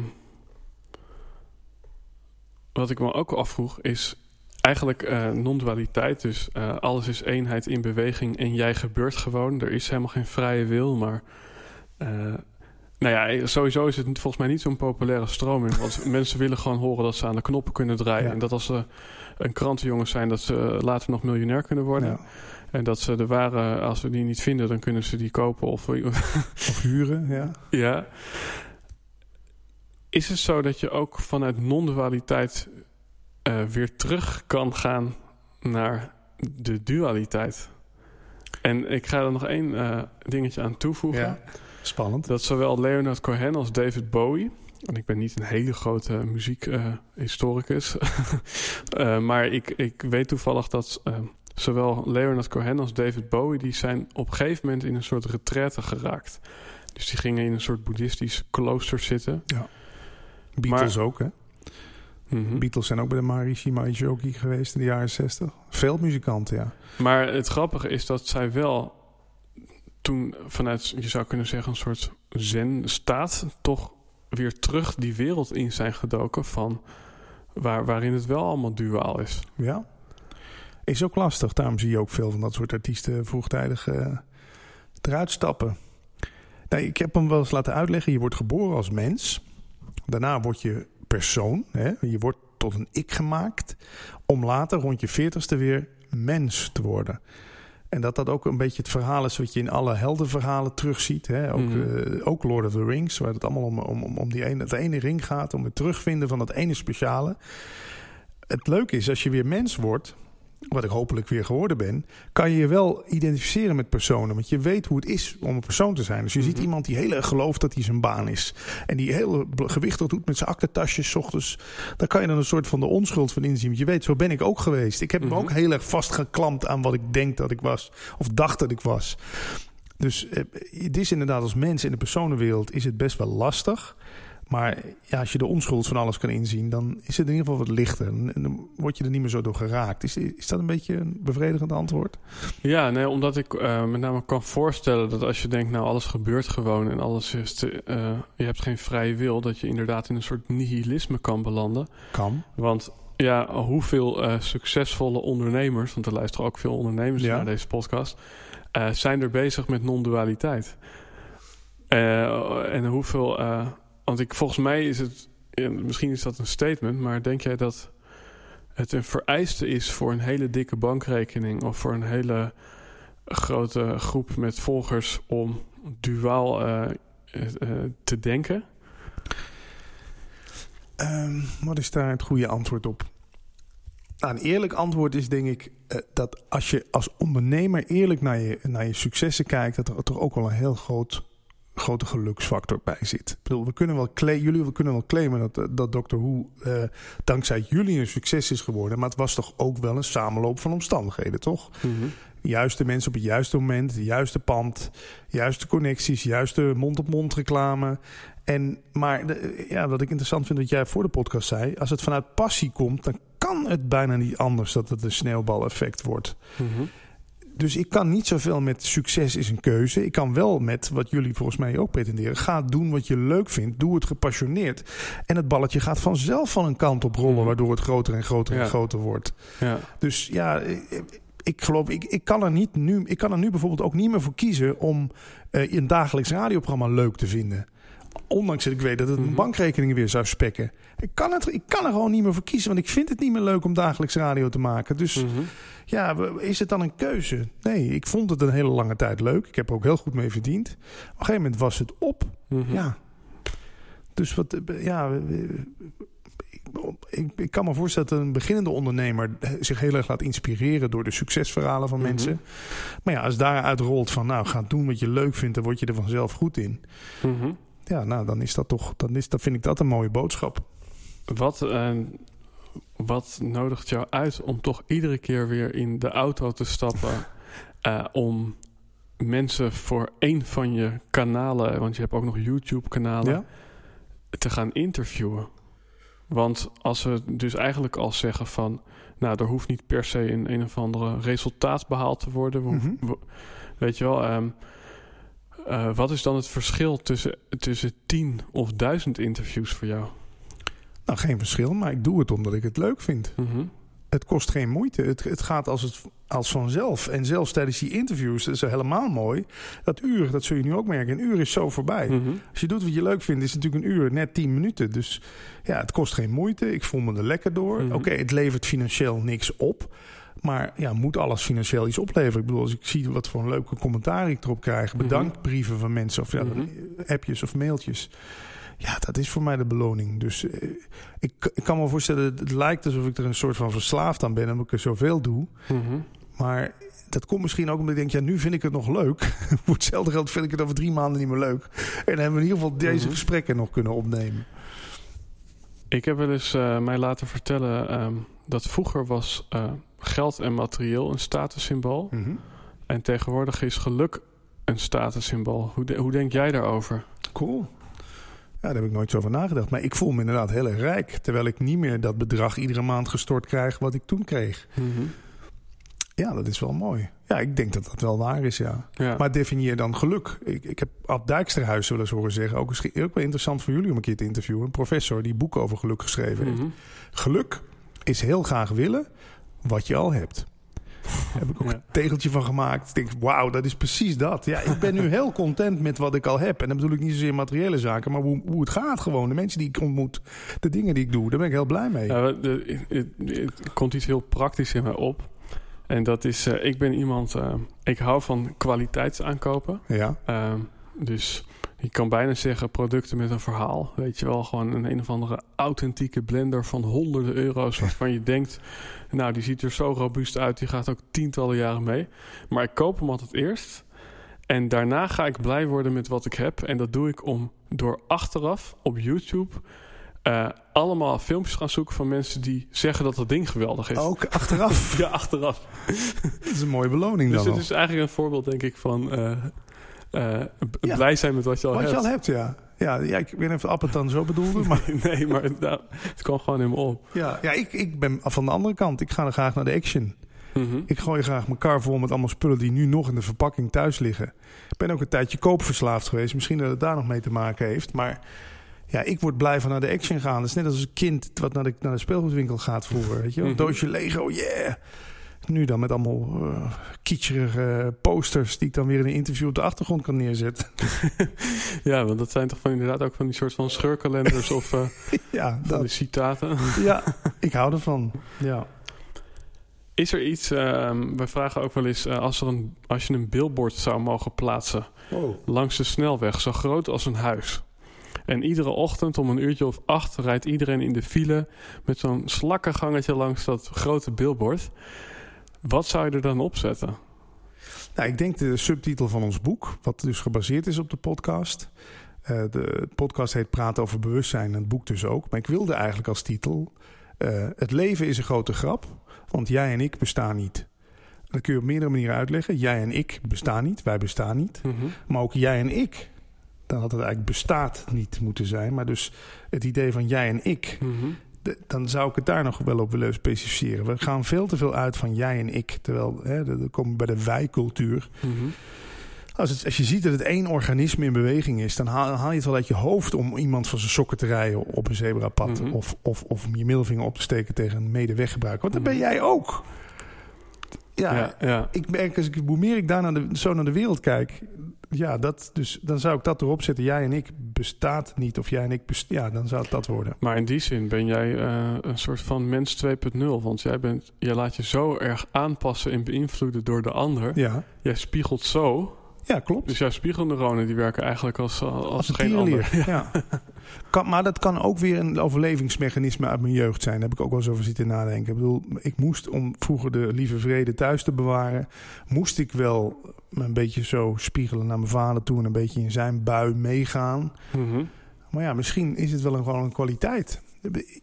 wat ik me ook afvroeg is eigenlijk eh, non-dualiteit. Dus eh, alles is eenheid in beweging en jij gebeurt gewoon. Er is helemaal geen vrije wil, maar... nou ja, sowieso is het volgens mij niet zo'n populaire stroming. Want mensen willen gewoon horen dat ze aan de knoppen kunnen draaien.
Ja.
En dat als ze een krantenjongen zijn, dat ze later nog miljonair kunnen worden.
Ja.
En dat ze de ware, als ze die niet vinden, dan kunnen ze die kopen. Of
Of huren, ja.
ja. Is het zo dat je ook vanuit non-dualiteit eh, weer terug kan gaan naar de dualiteit? En ik ga er nog één eh, dingetje aan toevoegen.
ja. Spannend.
Dat zowel Leonard Cohen als David Bowie. En ik ben niet een hele grote muziekhistoricus. maar ik, ik weet toevallig dat zowel Leonard Cohen als David Bowie... die zijn op een gegeven moment in een soort retraite geraakt. Dus die gingen in een soort boeddhistisch klooster zitten.
Beatles ook, hè?
Mhm.
Beatles zijn ook bij de Maharishi Mahesh geweest in de jaren 60. Veel muzikanten, ja.
Maar het grappige is dat zij wel toen vanuit, je zou kunnen zeggen, een soort zen-staat... toch weer terug die wereld in zijn gedoken van... Waar, waarin het wel allemaal duaal is.
Ja. Is ook lastig. Daarom zie je ook veel van dat soort artiesten vroegtijdig eh, eruit stappen. Nou, ik heb hem wel eens laten uitleggen. Je wordt geboren als mens. Daarna word je persoon. Hè? Je wordt tot een ik gemaakt. Om later rond je veertigste weer mens te worden. En dat dat ook een beetje het verhaal is wat je in alle heldenverhalen terugziet. Hè? Ook,
Mhm.
eh, ook Lord of the Rings, waar het allemaal om, om, om, om die ene, het ene ring gaat. Om het terugvinden van dat ene speciale. Het leuke is, als je weer mens wordt, wat ik hopelijk weer geworden ben, kan je je wel identificeren met personen. Want je weet hoe het is om een persoon te zijn. Dus je ziet
Mhm.
iemand die heel erg gelooft dat hij zijn baan is. En die heel gewichtig doet met zijn aktentasjes 's ochtends. Daar kan je dan een soort van de onschuld van inzien. Want je weet, zo ben ik ook geweest. Ik heb me
Mhm.
ook heel erg vastgeklampt aan wat ik denk dat ik was. Of dacht dat ik was. Dus eh, het is inderdaad als mens in de personenwereld is het best wel lastig. Maar ja, als je de onschuld van alles kan inzien, dan is het in ieder geval wat lichter. En dan word je er niet meer zo door geraakt. Is, is dat een beetje een bevredigend antwoord?
Ja, nee, omdat ik eh, met name kan voorstellen dat als je denkt, nou alles gebeurt gewoon en alles is, te, eh, je hebt geen vrije wil, dat je inderdaad in een soort nihilisme kan belanden.
Kan.
Want ja, hoeveel eh, succesvolle ondernemers, want er luisteren ook veel ondernemers
Ja.
naar deze podcast, zijn er bezig met non-dualiteit. En hoeveel, want ik, volgens mij is het, misschien is dat een statement, maar denk jij dat het een vereiste is voor een hele dikke bankrekening of voor een hele grote groep met volgers om duaal eh, eh, eh, te denken?
Ehm, wat is daar het goede antwoord op? Nou, een eerlijk antwoord is denk ik dat als je als ondernemer eerlijk naar je, naar je successen kijkt, dat er toch ook wel een heel groot, grote geluksfactor bij zit. Ik bedoel, we kunnen wel jullie we kunnen wel claimen dat, dat Dr. Who eh, dankzij jullie een succes is geworden, maar het was toch ook wel een samenloop van omstandigheden, toch? juiste mensen op het juiste moment, het juiste pand, juiste connecties, juiste mond-op-mond reclame. En, maar de- ja, wat ik interessant vind wat jij voor de podcast zei, als het vanuit passie komt, dan kan het bijna niet anders dat het een sneeuwbaleffect wordt.
Mhm.
Dus ik kan niet zoveel met succes is een keuze. Ik kan wel met wat jullie volgens mij ook pretenderen. Ga doen wat je leuk vindt. Doe het gepassioneerd. En het balletje gaat vanzelf van een kant op rollen,
Mhm.
waardoor het groter en groter en groter wordt.
Ja.
Dus ja, ik, ik geloof, ik, ik, kan er niet nu, ik kan er nu bijvoorbeeld ook niet meer voor kiezen om eh, een dagelijks radioprogramma leuk te vinden. Ondanks dat ik weet dat het mijn
Mhm.
bankrekeningen weer zou spekken. Ik kan, het, ik kan er gewoon niet meer voor kiezen, want ik vind het niet meer leuk om dagelijks radio te maken. Dus
Mhm.
ja, is het dan een keuze? Nee, ik vond het een hele lange tijd leuk. Ik heb er ook heel goed mee verdiend. Op een gegeven moment was het op.
Mhm.
Ja. Dus wat, eh, ja, ik, ik kan me voorstellen dat een beginnende ondernemer zich heel erg laat inspireren door de succesverhalen van mensen. Maar ja, als daaruit rolt van, nou, ga doen wat je leuk vindt, dan word je er vanzelf goed in. Ja, nou, dan is dat toch, dan, is, dan vind ik dat een mooie boodschap.
Wat, eh, wat nodigt jou uit om toch iedere keer weer in de auto te stappen eh, om mensen voor één van je kanalen, want je hebt ook nog YouTube-kanalen,
Ja?
te gaan interviewen? Want als we dus eigenlijk al zeggen van, nou, er hoeft niet per se een een of andere resultaat behaald te worden. We
Mhm.
we- weet je wel, ehm, eh, wat is dan het verschil tussen, tussen tien of duizend interviews voor jou?
Nou, geen verschil, maar ik doe het omdat ik het leuk vind.
Mhm.
Het kost geen moeite. Het, het gaat als, het, als vanzelf. En zelfs tijdens die interviews, dat is helemaal mooi. Dat uur, dat zul je nu ook merken. Een uur is zo voorbij.
Mhm.
Als je doet wat je leuk vindt, is het natuurlijk een uur, net 10 minuten. Dus ja, het kost geen moeite. Ik voel me er lekker door.
Mhm.
Oké, het levert financieel niks op. Maar ja, moet alles financieel iets opleveren? Ik bedoel, als ik zie wat voor een leuke commentaar ik erop krijg.
Mhm.
Bedankbrieven van mensen of ja,
Mhm.
appjes of mailtjes. Ja, dat is voor mij de beloning. Dus eh, ik, ik kan me voorstellen, het lijkt alsof ik er een soort van verslaafd aan ben. Omdat ik er zoveel doe.
Mhm.
Maar dat komt misschien ook omdat ik denk, ja, nu vind ik het nog leuk. Voor hetzelfde geld vind ik het over drie maanden niet meer leuk. En dan hebben we in ieder geval deze gesprekken nog kunnen opnemen.
Ik heb wel eens eh, mij laten vertellen ehm, dat vroeger was eh, geld en materieel een statussymbool. En tegenwoordig is geluk een statussymbool. Hoe, de- hoe denk jij daarover?
Cool. Ja, daar heb ik nooit zo over nagedacht. Maar ik voel me inderdaad heel erg rijk. Terwijl ik niet meer dat bedrag iedere maand gestort krijg wat ik toen kreeg. Ja, dat is wel mooi. Ja, ik denk dat dat wel waar is, ja.
Ja.
Maar definieer dan geluk. Ik, ik heb Ad Dijksterhuis wel eens horen zeggen... Ook, ook wel interessant voor jullie om een keer te interviewen. Een professor die boeken over geluk geschreven heeft.
Mhm.
Geluk is heel graag willen wat je al hebt. Daar heb ik ook
Ja.
een tegeltje van gemaakt. Ik denk, wauw, dat is precies dat. Ja, ik ben nu heel content met wat ik al heb. En dan bedoel ik niet zozeer materiële zaken, maar hoe, hoe het gaat gewoon. De mensen die ik ontmoet, de dingen die ik doe, daar ben ik heel blij mee.
Ja, het, er komt iets heel praktisch in mij op. En dat is, eh, ik ben iemand, eh, ik hou van kwaliteitsaankopen.
Ja,
Ehm, dus je kan bijna zeggen producten met een verhaal. Weet je wel, gewoon een een of andere authentieke blender van honderden euro's. Waarvan je denkt, nou die ziet er zo robuust uit. Die gaat ook tientallen jaren mee. Maar ik koop hem altijd eerst. En daarna ga ik blij worden met wat ik heb. En dat doe ik om door achteraf op YouTube... eh, allemaal filmpjes gaan zoeken van mensen die zeggen dat dat ding geweldig is.
ook achteraf.
Ja, achteraf.
Dat is een mooie beloning
Dus
dan
het
wel.
is eigenlijk een voorbeeld, denk ik, van eh, eh,
Ja.
blij zijn met wat je al
Wat
hebt.
je al hebt, ja. Ja, ja ik weet niet of app het dan zo bedoelde, maar
nee, maar nou, het kwam gewoon in me op.
ja, ja ik, ik ben van de andere kant. Ik ga er graag naar de action.
Mhm.
Ik gooi graag mijn kar vol met allemaal spullen die nu nog in de verpakking thuis liggen. Ik ben ook een tijdje koopverslaafd geweest. Misschien dat het daar nog mee te maken heeft. Maar ja, ik word blij van naar de action gaan. Dat is net als een kind wat naar de, naar de speelgoedwinkel gaat vroeger. Weet je? wel. Een
Mhm.
doosje Lego, yeah! Nu dan met allemaal eh kitscherige posters die ik dan weer in een interview op de achtergrond kan neerzetten.
Ja, want dat zijn toch van, inderdaad ook van die soort van scheurkalenders of eh,
ja,
van die
dat,
citaten.
ja, ik hou ervan. Ja.
Is er iets, ehm we vragen ook wel eens, eh, als, er een, als je een billboard zou mogen plaatsen langs de snelweg, zo groot als een huis. En iedere ochtend om een uurtje of acht rijdt iedereen in de file met zo'n slakkengangetje langs dat grote billboard. Wat zou je er dan opzetten?
Nou, ik denk de subtitel van ons boek, wat dus gebaseerd is op de podcast. Eh, de podcast heet Praten over bewustzijn en het boek dus ook. Maar ik wilde eigenlijk als titel... eh, het leven is een grote grap, want jij en ik bestaan niet. Dat kun je op meerdere manieren uitleggen. Jij en ik bestaan niet, wij bestaan niet.
Mhm.
Maar ook jij en ik, dan had het eigenlijk bestaat niet moeten zijn. Maar dus het idee van jij en ik,
Mhm.
Dan zou ik het daar nog wel op willen specificeren. We gaan veel te veel uit van jij en ik. Terwijl, hè, dan komen bij de wij-cultuur.
Mhm.
Als, het, als je ziet dat het één organisme in beweging is, dan haal, haal je het wel uit je hoofd om iemand van zijn sokken te rijden op een zebrapad.
Mhm.
Of, of, of om je middelvinger op te steken tegen een medeweggebruiker. Want dat ben
Mhm.
jij ook. Ja,
Ja, ja.
ik merk, als ik, hoe meer ik daar naar de, zo naar de wereld kijk, ja, dat, dus, dan zou ik dat erop zetten. Jij en ik bestaat niet, of jij en ik, best, ja, dan zou het dat worden.
Maar in die zin ben jij eh, een soort van mens 2.0. Want jij, bent, jij laat je zo erg aanpassen en beïnvloeden door de ander.
Ja,
Jij spiegelt zo.
ja klopt.
Dus jouw spiegelneuronen die werken eigenlijk als, als,
Als een
geen ander.
Ja. Kan, maar dat kan ook weer een overlevingsmechanisme uit mijn jeugd zijn. Daar heb ik ook wel eens over zitten nadenken. Ik bedoel, ik moest om vroeger de lieve vrede thuis te bewaren... moest ik wel een beetje zo spiegelen naar mijn vader toe... en een beetje in zijn bui meegaan.
Mhm.
Maar ja, misschien is het wel een, gewoon een kwaliteit.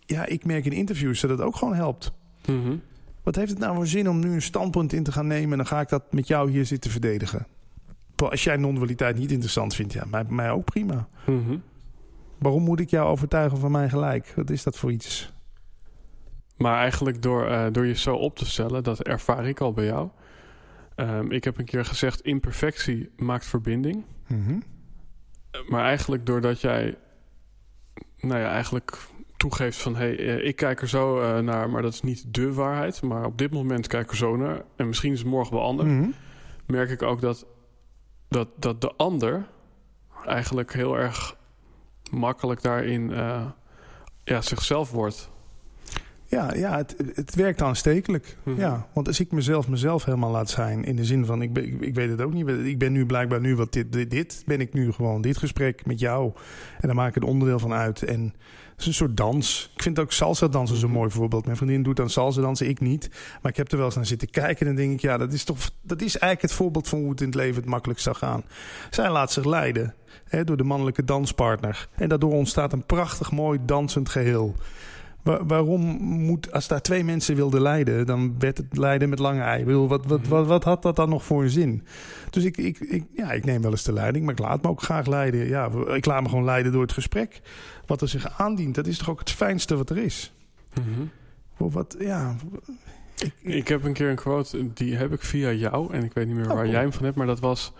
Ja, ik merk in interviews dat het ook gewoon helpt.
Mhm.
Wat heeft het nou voor zin om nu een standpunt in te gaan nemen... en dan ga ik dat met jou hier zitten verdedigen? Als jij non-dualiteit niet interessant vindt, ja, mij, mij ook prima.
Mhm.
Waarom moet ik jou overtuigen van mijn gelijk? Wat is dat voor iets?
Maar eigenlijk door, eh, door je zo op te stellen, dat ervaar ik al bij jou. Ehm, ik heb een keer gezegd, imperfectie maakt verbinding.
Mhm.
Maar eigenlijk doordat jij, nou ja, eigenlijk toegeeft van... hé, hey, eh, ik kijk er zo eh, naar, maar dat is niet de waarheid. Maar op dit moment kijk ik er zo naar. En misschien is het morgen wel anders.
Mhm.
Merk ik ook dat, dat, dat de ander eigenlijk heel erg makkelijk daarin eh, ja, zichzelf wordt.
Ja, ja het, het werkt aanstekelijk.
Mhm.
Ja, want als ik mezelf mezelf helemaal laat zijn... in de zin van, ik, ben, ik, ik weet het ook niet... ik ben nu blijkbaar nu wat dit, dit, dit... ben ik nu gewoon dit gesprek met jou. En daar maak ik een onderdeel van uit. En het is een soort dans. Ik vind ook salsa dansen zo'n mooi voorbeeld. Mijn vriendin doet dan salsa dansen, ik niet. Maar ik heb er wel eens naar zitten kijken en dan denk ik... ja, dat is toch dat is eigenlijk het voorbeeld van hoe het in het leven het makkelijkst zou gaan. Zij laat zich leiden hè, door de mannelijke danspartner. En daardoor ontstaat een prachtig mooi dansend geheel. Wa- waarom moet, als daar twee mensen wilden leiden, dan werd het leiden met lange ei. Ik bedoel, wat, wat, wat, wat had dat dan nog voor een zin? Dus ik, ik, ik, ja, ik neem wel eens de leiding, maar ik laat me ook graag leiden. Ja, ik laat me gewoon leiden door het gesprek. Wat er zich aandient, dat is toch ook het fijnste wat er is.
Mhm.
Wat, ja, ik, ik-
Ik heb een keer een quote, die heb ik via jou. En ik weet niet meer
Oh,
waar
cool.
jij hem van hebt. Maar dat was,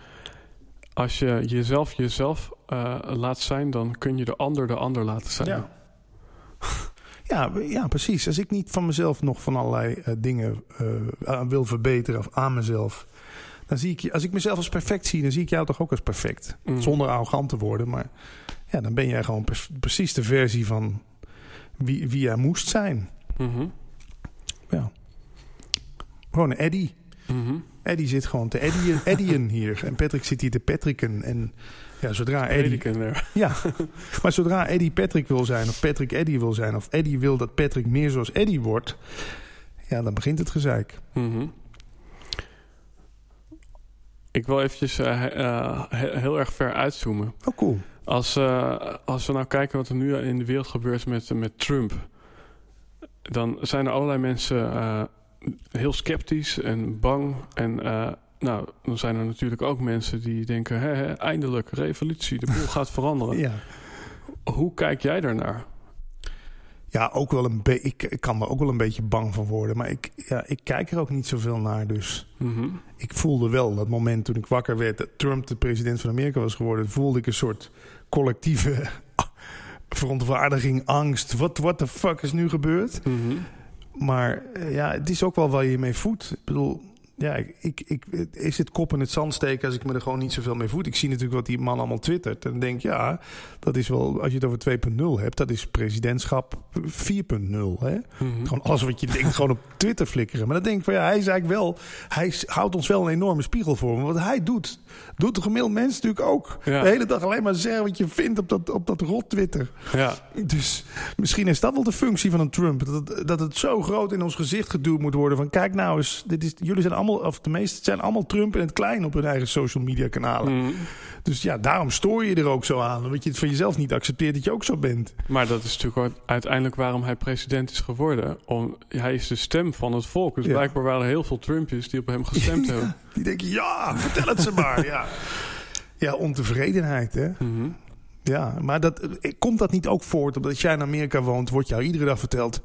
als je jezelf jezelf eh, laat zijn... dan kun je de ander de ander laten zijn.
Ja. Ja, ja, precies. Als ik niet van mezelf nog van allerlei eh, dingen eh, wil verbeteren of aan mezelf, dan zie ik je, als ik mezelf als perfect zie, dan zie ik jou toch ook als perfect.
Mhm.
Zonder arrogant te worden, maar ja, dan ben jij gewoon pre- precies de versie van wie, wie jij moest zijn.
Mhm.
Ja. Gewoon een Eddie.
Mhm.
Eddie zit gewoon te Eddieën, Eddieën hier. En Patrick zit hier te Patricken. En ja, zodra Eddie. Ja, maar zodra Eddie Patrick wil zijn, of Patrick Eddie wil zijn, of Eddie wil dat Patrick meer zoals Eddie wordt, ja, dan begint het gezeik.
Mhm. Ik wil eventjes eh, eh, he- heel erg ver uitzoomen.
Oh, cool.
Als, eh, als we nou kijken wat er nu in de wereld gebeurt met, met Trump... dan zijn er allerlei mensen heel sceptisch en bang. En nou, dan zijn er natuurlijk ook mensen die denken... Hè, hè, eindelijk, revolutie, de boel gaat veranderen.
Ja,
Hoe kijk jij daarnaar?
ja ook wel een be- ik, ik kan er ook wel een beetje bang van worden, maar ik, ja, ik kijk er ook niet zoveel naar. Dus
Mhm.
ik voelde wel dat moment toen ik wakker werd dat Trump de president van Amerika was geworden, voelde ik een soort collectieve verontwaardiging, angst. Wat what the fuck is nu gebeurd?
Mhm.
Maar eh, ja, het is ook wel waar je mee voedt. Ik bedoel, ja, ik, ik, is het kop in het zand steken als ik me er gewoon niet zoveel mee voed. Ik zie natuurlijk wat die man allemaal twittert. En denk, ja, dat is wel, als je het over 2.0 hebt, dat is presidentschap 4.0. Hè?
Mhm.
Gewoon alles wat je denkt, gewoon op Twitter flikkeren. Maar dan denk ik van ja, hij is eigenlijk wel, hij houdt ons wel een enorme spiegel voor. Want wat hij doet, doet de gemiddelde mens natuurlijk ook.
Ja.
De hele dag alleen maar zeggen wat je vindt op dat, op dat rot Twitter.
Ja.
Dus misschien is dat wel de functie van een Trump. Dat het, dat het zo groot in ons gezicht geduwd moet worden. Van kijk nou eens, dit is, jullie zijn allemaal, of de meeste zijn allemaal Trump in het klein op hun eigen social media kanalen.
Mhm.
Dus ja, daarom stoor je er ook zo aan. Omdat je het van jezelf niet accepteert dat je ook zo bent.
Maar dat is natuurlijk uiteindelijk waarom hij president is geworden. Om, hij is de stem van het volk. Dus
Ja.
blijkbaar waren er heel veel Trumpjes die op hem gestemd hebben.
Die denken, ja, vertel het ze maar. Ja, ja ontevredenheid hè.
Mhm.
Ja, maar dat, eh, komt dat niet ook voort omdat jij in Amerika woont, wordt jou iedere dag verteld...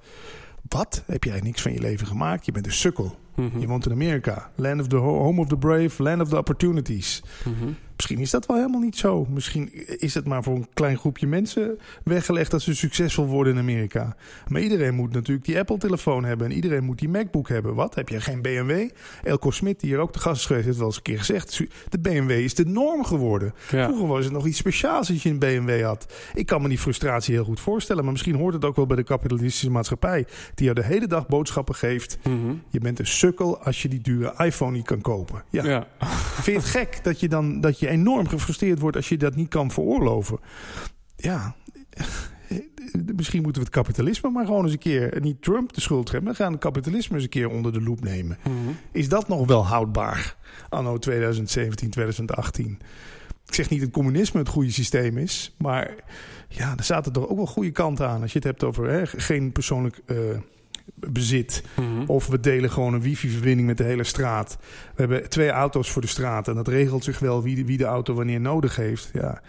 Wat? Heb jij niks van je leven gemaakt? Je bent een sukkel.
Mhm.
Je woont in Amerika. Land of the ho- home of the brave, land of the opportunities.
Mhm.
Misschien is dat wel helemaal niet zo. Misschien is het maar voor een klein groepje mensen weggelegd dat ze succesvol worden in Amerika. Maar iedereen moet natuurlijk die Apple-telefoon hebben en iedereen moet die MacBook hebben. Wat? Heb je geen BMW? Elko Smit, die hier ook de gast is geweest, heeft wel eens een keer gezegd: de BMW is de norm geworden.
Ja.
Vroeger was het nog iets speciaals als je een BMW had. Ik kan me die frustratie heel goed voorstellen, maar misschien hoort het ook wel bij de kapitalistische maatschappij, die jou de hele dag boodschappen geeft.
Mhm.
Je bent een sukkel als je die dure iPhone niet kan kopen. Ja.
Ja.
Vind je het gek dat je dan dat je enorm gefrustreerd wordt als je dat niet kan veroorloven? Ja. Misschien moeten we het kapitalisme maar gewoon eens een keer niet Trump de schuld geven. maar gaan het kapitalisme eens een keer onder de loep nemen.
Mhm.
Is dat nog wel houdbaar anno 2017, 2018? Ik zeg niet dat communisme het goede systeem is, maar ja, er zaten toch ook wel goede kanten aan. Als je het hebt over hè, geen persoonlijk eh, bezit.
Mhm.
Of we delen gewoon een wifi-verbinding met de hele straat. We hebben twee auto's voor de straat en dat regelt zich wel wie de, wie de auto wanneer nodig heeft. Ja.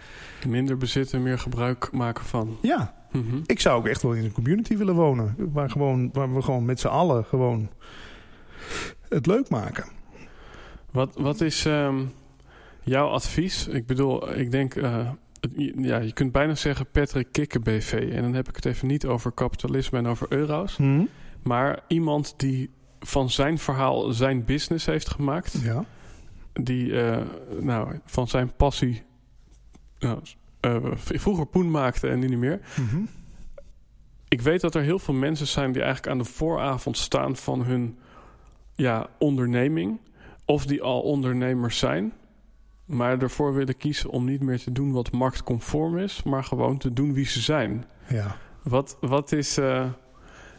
Minder bezitten, meer gebruik maken van.
ja,
Mhm.
ik zou ook echt wel in een community willen wonen. Waar, gewoon, waar we gewoon met z'n allen gewoon het leuk maken.
Wat, wat is ehm, jouw advies? Ik bedoel, ik denk, eh, ja, je kunt bijna zeggen Patrick Kikke BV. En dan heb ik het even niet over kapitalisme en over euro's.
Hm?
Maar iemand die van zijn verhaal zijn business heeft gemaakt.
Ja.
Die eh, nou, van zijn passie nou, eh, vroeger poen maakte en nu niet meer.
Mhm.
Ik weet dat er heel veel mensen zijn die eigenlijk aan de vooravond staan van hun ja, onderneming. Of die al ondernemers zijn. Maar ervoor willen kiezen om niet meer te doen wat marktconform is. Maar gewoon te doen wie ze zijn.
ja.
Wat, wat, is, eh,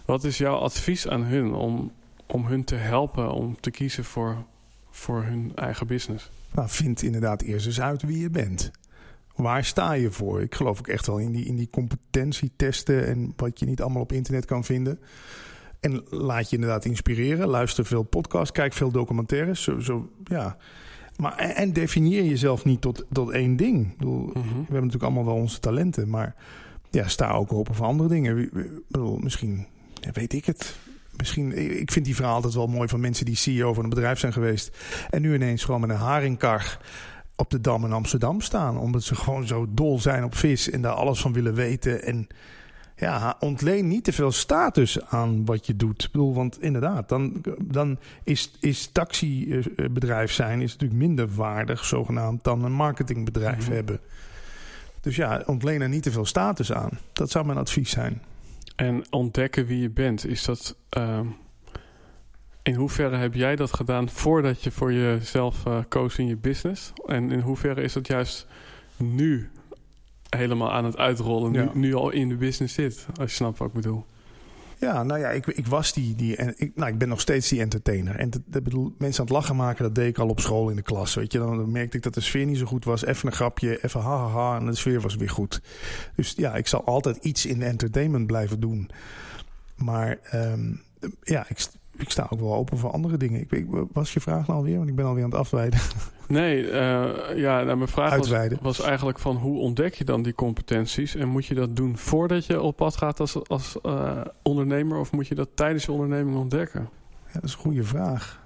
wat is jouw advies aan hun om, om hun te helpen om te kiezen voor, voor hun eigen business?
Nou, vind inderdaad eerst eens uit wie je bent. Waar sta je voor? Ik geloof ook echt wel in die, in die competentietesten en wat je niet allemaal op internet kan vinden. En laat je inderdaad inspireren. Luister veel podcasts, kijk veel documentaires. Zo, zo, ja. maar, en, definieer jezelf niet tot, tot één ding. Ik bedoel,
Mhm.
we hebben natuurlijk allemaal wel onze talenten, maar ja, sta ook open voor andere dingen. Ik bedoel, misschien weet ik het. Misschien, ik vind die verhaal altijd wel mooi van mensen die CEO van een bedrijf zijn geweest. En nu ineens gewoon met een haringkar op de Dam in Amsterdam staan. Omdat ze gewoon zo dol zijn op vis en daar alles van willen weten. En ja, ontleen niet te veel status aan wat je doet. Ik bedoel, want inderdaad, dan, dan is, is taxibedrijf zijn is natuurlijk minder waardig, zogenaamd, dan een marketingbedrijf
Mhm.
hebben. Dus ja, ontleen er niet te veel status aan. Dat zou mijn advies zijn.
En ontdekken wie je bent, is dat. ehm, in hoeverre heb jij dat gedaan voordat je voor jezelf eh, koos in je business? En in hoeverre is dat juist nu helemaal aan het uitrollen,
Ja.
nu, nu al in de business zit? Als je snapt wat ik bedoel.
Ja, nou ja, ik, ik was die, die en ik, nou, ik ben nog steeds die entertainer. En dat, bedoel, mensen aan het lachen maken, dat deed ik al op school in de klas. Weet je, dan, merkte ik dat de sfeer niet zo goed was. Even een grapje, even ha ha ha, en de sfeer was weer goed. Dus ja, ik zal altijd iets in entertainment blijven doen. Maar ehm, ja, ik, ik sta ook wel open voor andere dingen. Ik, ik, was je vraag nou alweer? Want ik ben alweer aan het afwijden.
Nee, eh, ja, nou, mijn vraag was, eigenlijk van hoe ontdek je dan die competenties? En moet je dat doen voordat je op pad gaat als, als eh, ondernemer? Of moet je dat tijdens je onderneming ontdekken?
Ja, dat is een goede vraag.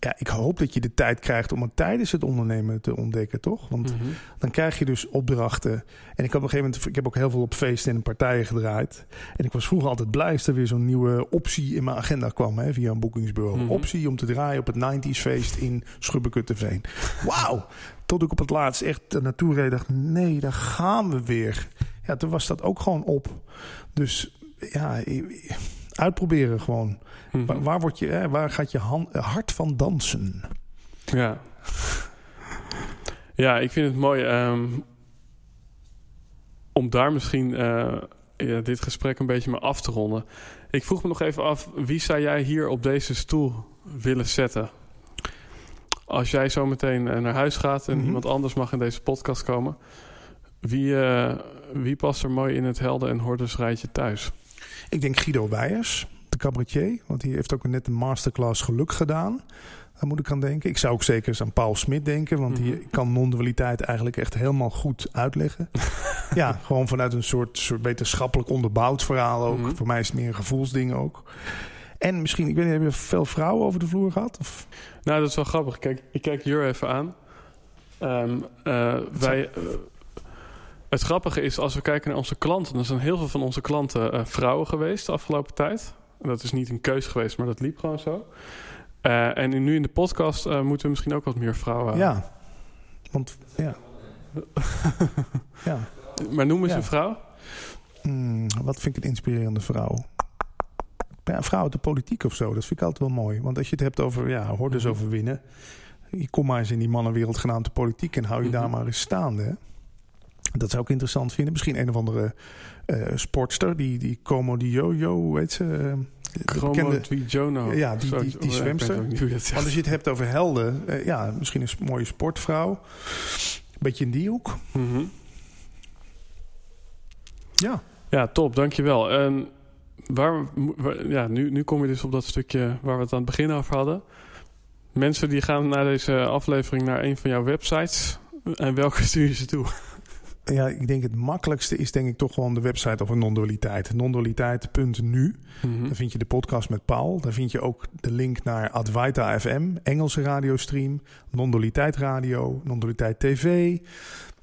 Ja, ik hoop dat je de tijd krijgt om het tijdens het ondernemen te ontdekken, toch? Want
Mhm.
dan krijg je dus opdrachten. En ik, heb op een gegeven moment, ik heb ook heel veel op feesten en partijen gedraaid. En ik was vroeger altijd blij als er weer zo'n nieuwe optie in mijn agenda kwam hè, via een boekingsbureau.
Mhm.
Optie om te draaien op het 90s feest in Schubbekutteveen. Wauw! Tot ik op het laatst echt naartoe reed dacht, nee, daar gaan we weer. Ja, toen was dat ook gewoon op. Dus ja, uitproberen gewoon.
Mhm.
Waar, waar, word je, hè, waar gaat je hand, hart van dansen?
Ja. Ja, ik vind het mooi ehm, om daar misschien eh, ja, dit gesprek een beetje mee af te ronden. Ik vroeg me nog even af, wie zou jij hier op deze stoel willen zetten? Als jij zo meteen eh, naar huis gaat en
Mhm.
iemand anders mag in deze podcast komen, wie, eh, wie past er mooi in het helden- en hordersrijtje thuis?
Ik denk Guido Weijers, de cabaretier. Want die heeft ook net een masterclass geluk gedaan. Daar moet ik aan denken. Ik zou ook zeker eens aan Paul Smit denken. Want die
Mhm.
kan non-dualiteit eigenlijk echt helemaal goed uitleggen. ja, gewoon vanuit een soort, soort wetenschappelijk onderbouwd verhaal ook.
Mhm.
Voor mij is het meer een gevoelsding ook. En misschien, ik weet niet, heb je veel vrouwen over de vloer gehad? Of?
Nou, dat is wel grappig. Kijk, ik kijk Jur even aan. Ehm, eh, wij, eh, het grappige is, als we kijken naar onze klanten... dan zijn heel veel van onze klanten eh, vrouwen geweest de afgelopen tijd. Dat is niet een keus geweest, maar dat liep gewoon zo. Eh, en nu in de podcast eh, moeten we misschien ook wat meer vrouwen...
Ja. Want, ja. ja.
Maar noem eens
Ja.
een vrouw.
Hmm, wat vind ik een inspirerende vrouw? Ja, een vrouw uit de politiek of zo, dat vind ik altijd wel mooi. Want als je het hebt over ja, hordes
Mhm.
overwinnen. Je kom maar eens in die mannenwereld genaamd de politiek en hou je daar
Mhm.
maar eens staande. hè. Dat zou ik interessant vinden. Misschien een of andere eh, sportster, die, die Como di Jojo, hoe heet ze? eh,
Chromo Twijono.
Ja, die- die- die
weet
zwemster. Want als je het hebt over helden, eh, ja, misschien een mooie sportvrouw. Beetje in die hoek.
Mhm.
Ja.
Ja, top, dankjewel. En waar, waar- ja, nu, nu kom je dus op dat stukje waar we het aan het begin over hadden. Mensen die gaan na deze aflevering naar een van jouw websites. En welke stuur je ze toe?
Ja, ik denk het makkelijkste is denk ik toch gewoon de website over non-dualiteit. Non-dualiteit.nu.
Mhm.
Daar vind je de podcast met Paul. Daar vind je ook de link naar Advaita FM, Engelse radiostream, Non-dualiteit radio, Non-dualiteit TV.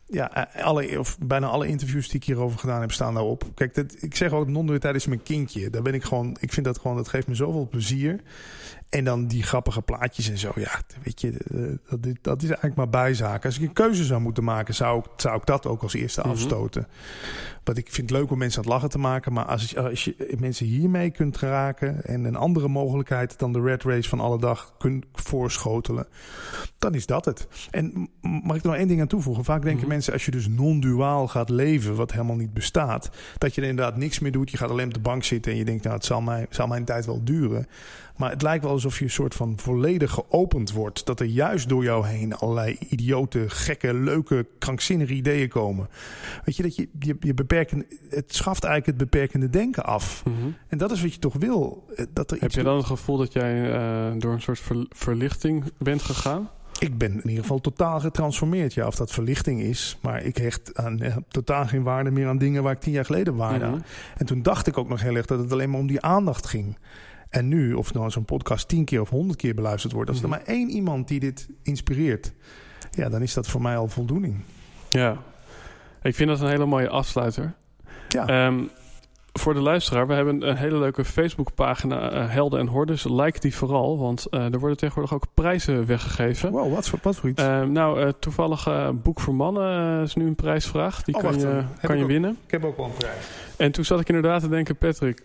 Ja, eh, alle, of bijna alle interviews die ik hierover gedaan heb, staan daarop. Kijk, dat, ik zeg ook, non-dualiteit is mijn kindje. Daar ben ik gewoon, ik vind dat gewoon, dat geeft me zoveel plezier. En dan die grappige plaatjes en zo. Ja, weet je, eh, dat, is- dat is eigenlijk maar bijzaak. Als ik een keuze zou moeten maken, zou ik, zou ik dat ook als eerste
Mhm.
afstoten. Want ik vind het leuk om mensen aan het lachen te maken. Maar als, je- als je mensen hiermee kunt raken... en een andere mogelijkheid dan de red race van alle dag kunt voorschotelen... dan is dat het. En mag ik er nog één ding aan toevoegen? Vaak denken
Mhm.
mensen, als je dus non-duaal gaat leven... wat helemaal niet bestaat... dat je er inderdaad niks meer doet. Je gaat alleen op de bank zitten en je denkt... nou, het zal, mij, zal mijn tijd wel duren. Maar het lijkt wel alsof je een soort van volledig geopend wordt. Dat er juist door jou heen allerlei idiote, gekke, leuke, krankzinnige ideeën komen. Weet je, dat je, je, je het schaft eigenlijk het beperkende denken af.
Mhm.
En dat is wat je toch wil. eh, Dat er
Heb je dan het gevoel dat jij eh, door een soort ver- verlichting bent gegaan?
Ik ben in ieder geval totaal getransformeerd. Ja, of dat verlichting is. Maar ik hecht aan, eh, totaal geen waarde meer aan dingen waar ik tien jaar geleden waarde
Mhm.
En toen dacht ik ook nog heel erg dat het alleen maar om die aandacht ging. En nu, of nou zo'n podcast tien keer of honderd keer beluisterd wordt... als er
Mhm.
maar één iemand die dit inspireert... ja, dan is dat voor mij al voldoening.
Ja. Ik vind dat een hele mooie afsluiter.
Ja,
Ehm, voor de luisteraar, we hebben een hele leuke Facebookpagina eh, Helden en Hordes. Like die vooral, want eh, er worden tegenwoordig ook prijzen weggegeven.
wow, wat voor, wat voor iets.
Ehm, nou, eh, toevallig Boek voor Mannen is nu een prijsvraag. Die
Oh,
kan
wacht
je, kan je
ook.
winnen.
ik heb ook wel een prijs.
En toen zat ik inderdaad te denken, Patrick,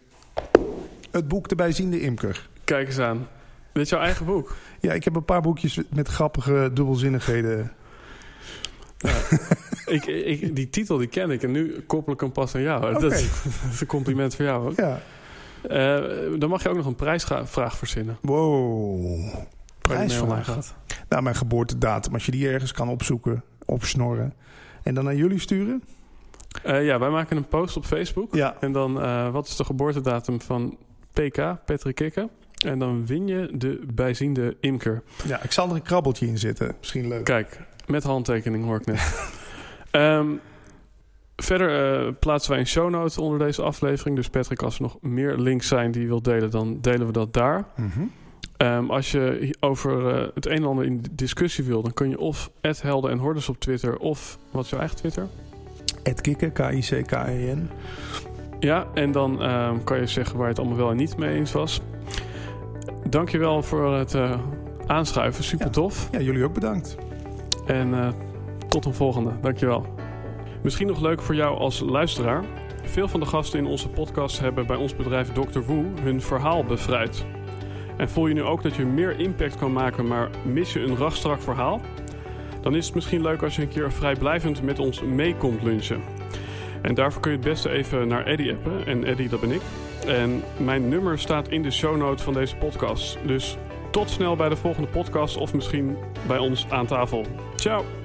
Het boek De Bijziende Imker.
kijk eens aan. Dit is jouw eigen boek.
Ja, ik heb een paar boekjes met grappige dubbelzinnigheden.
ik, ik, die titel die ken ik en nu koppel ik hem pas aan jou. Dat, is, dat is een compliment voor jou ook.
Ja.
Eh, dan mag je ook nog een prijsvraag verzinnen.
Wow. Prijsvraag. Nou, mijn geboortedatum. Als je die ergens kan opzoeken, opsnorren. En dan naar jullie sturen?
Eh, ja, wij maken een post op Facebook.
Ja.
En dan, eh, wat is de geboortedatum van PK, Patrick Kikke? En dan win je de bijziende imker.
Ja, ik zal er een krabbeltje in zitten. Misschien leuk.
Kijk, met handtekening hoor ik net. Ehm, verder eh, plaatsen wij een show note onder deze aflevering. Dus Patrick, als er nog meer links zijn die je wilt delen, dan delen we dat daar.
Mhm.
Ehm, als je over eh, het een en ander in discussie wil, dan kun je of Helden en Hordes op Twitter of wat is jouw eigen Twitter?
Kikken, K-I-C-K-E-N.
Ja, en dan ehm, kan je zeggen waar je het allemaal wel en niet mee eens was. Dankjewel voor het eh, aanschuiven, super
Ja.
tof.
Ja, jullie ook bedankt.
En eh, tot een volgende, dankjewel. Misschien nog leuk voor jou als luisteraar. Veel van de gasten in onze podcast hebben bij ons bedrijf Dr. Woe hun verhaal bevrijd. En voel je nu ook dat je meer impact kan maken, maar mis je een rachtstrak verhaal? Dan is het misschien leuk als je een keer vrijblijvend met ons mee komt lunchen. En daarvoor kun je het beste even naar Eddie appen. En Eddie, dat ben ik. En mijn nummer staat in de show notes van deze podcast. Dus tot snel bij de volgende podcast of misschien bij ons aan tafel. Ciao!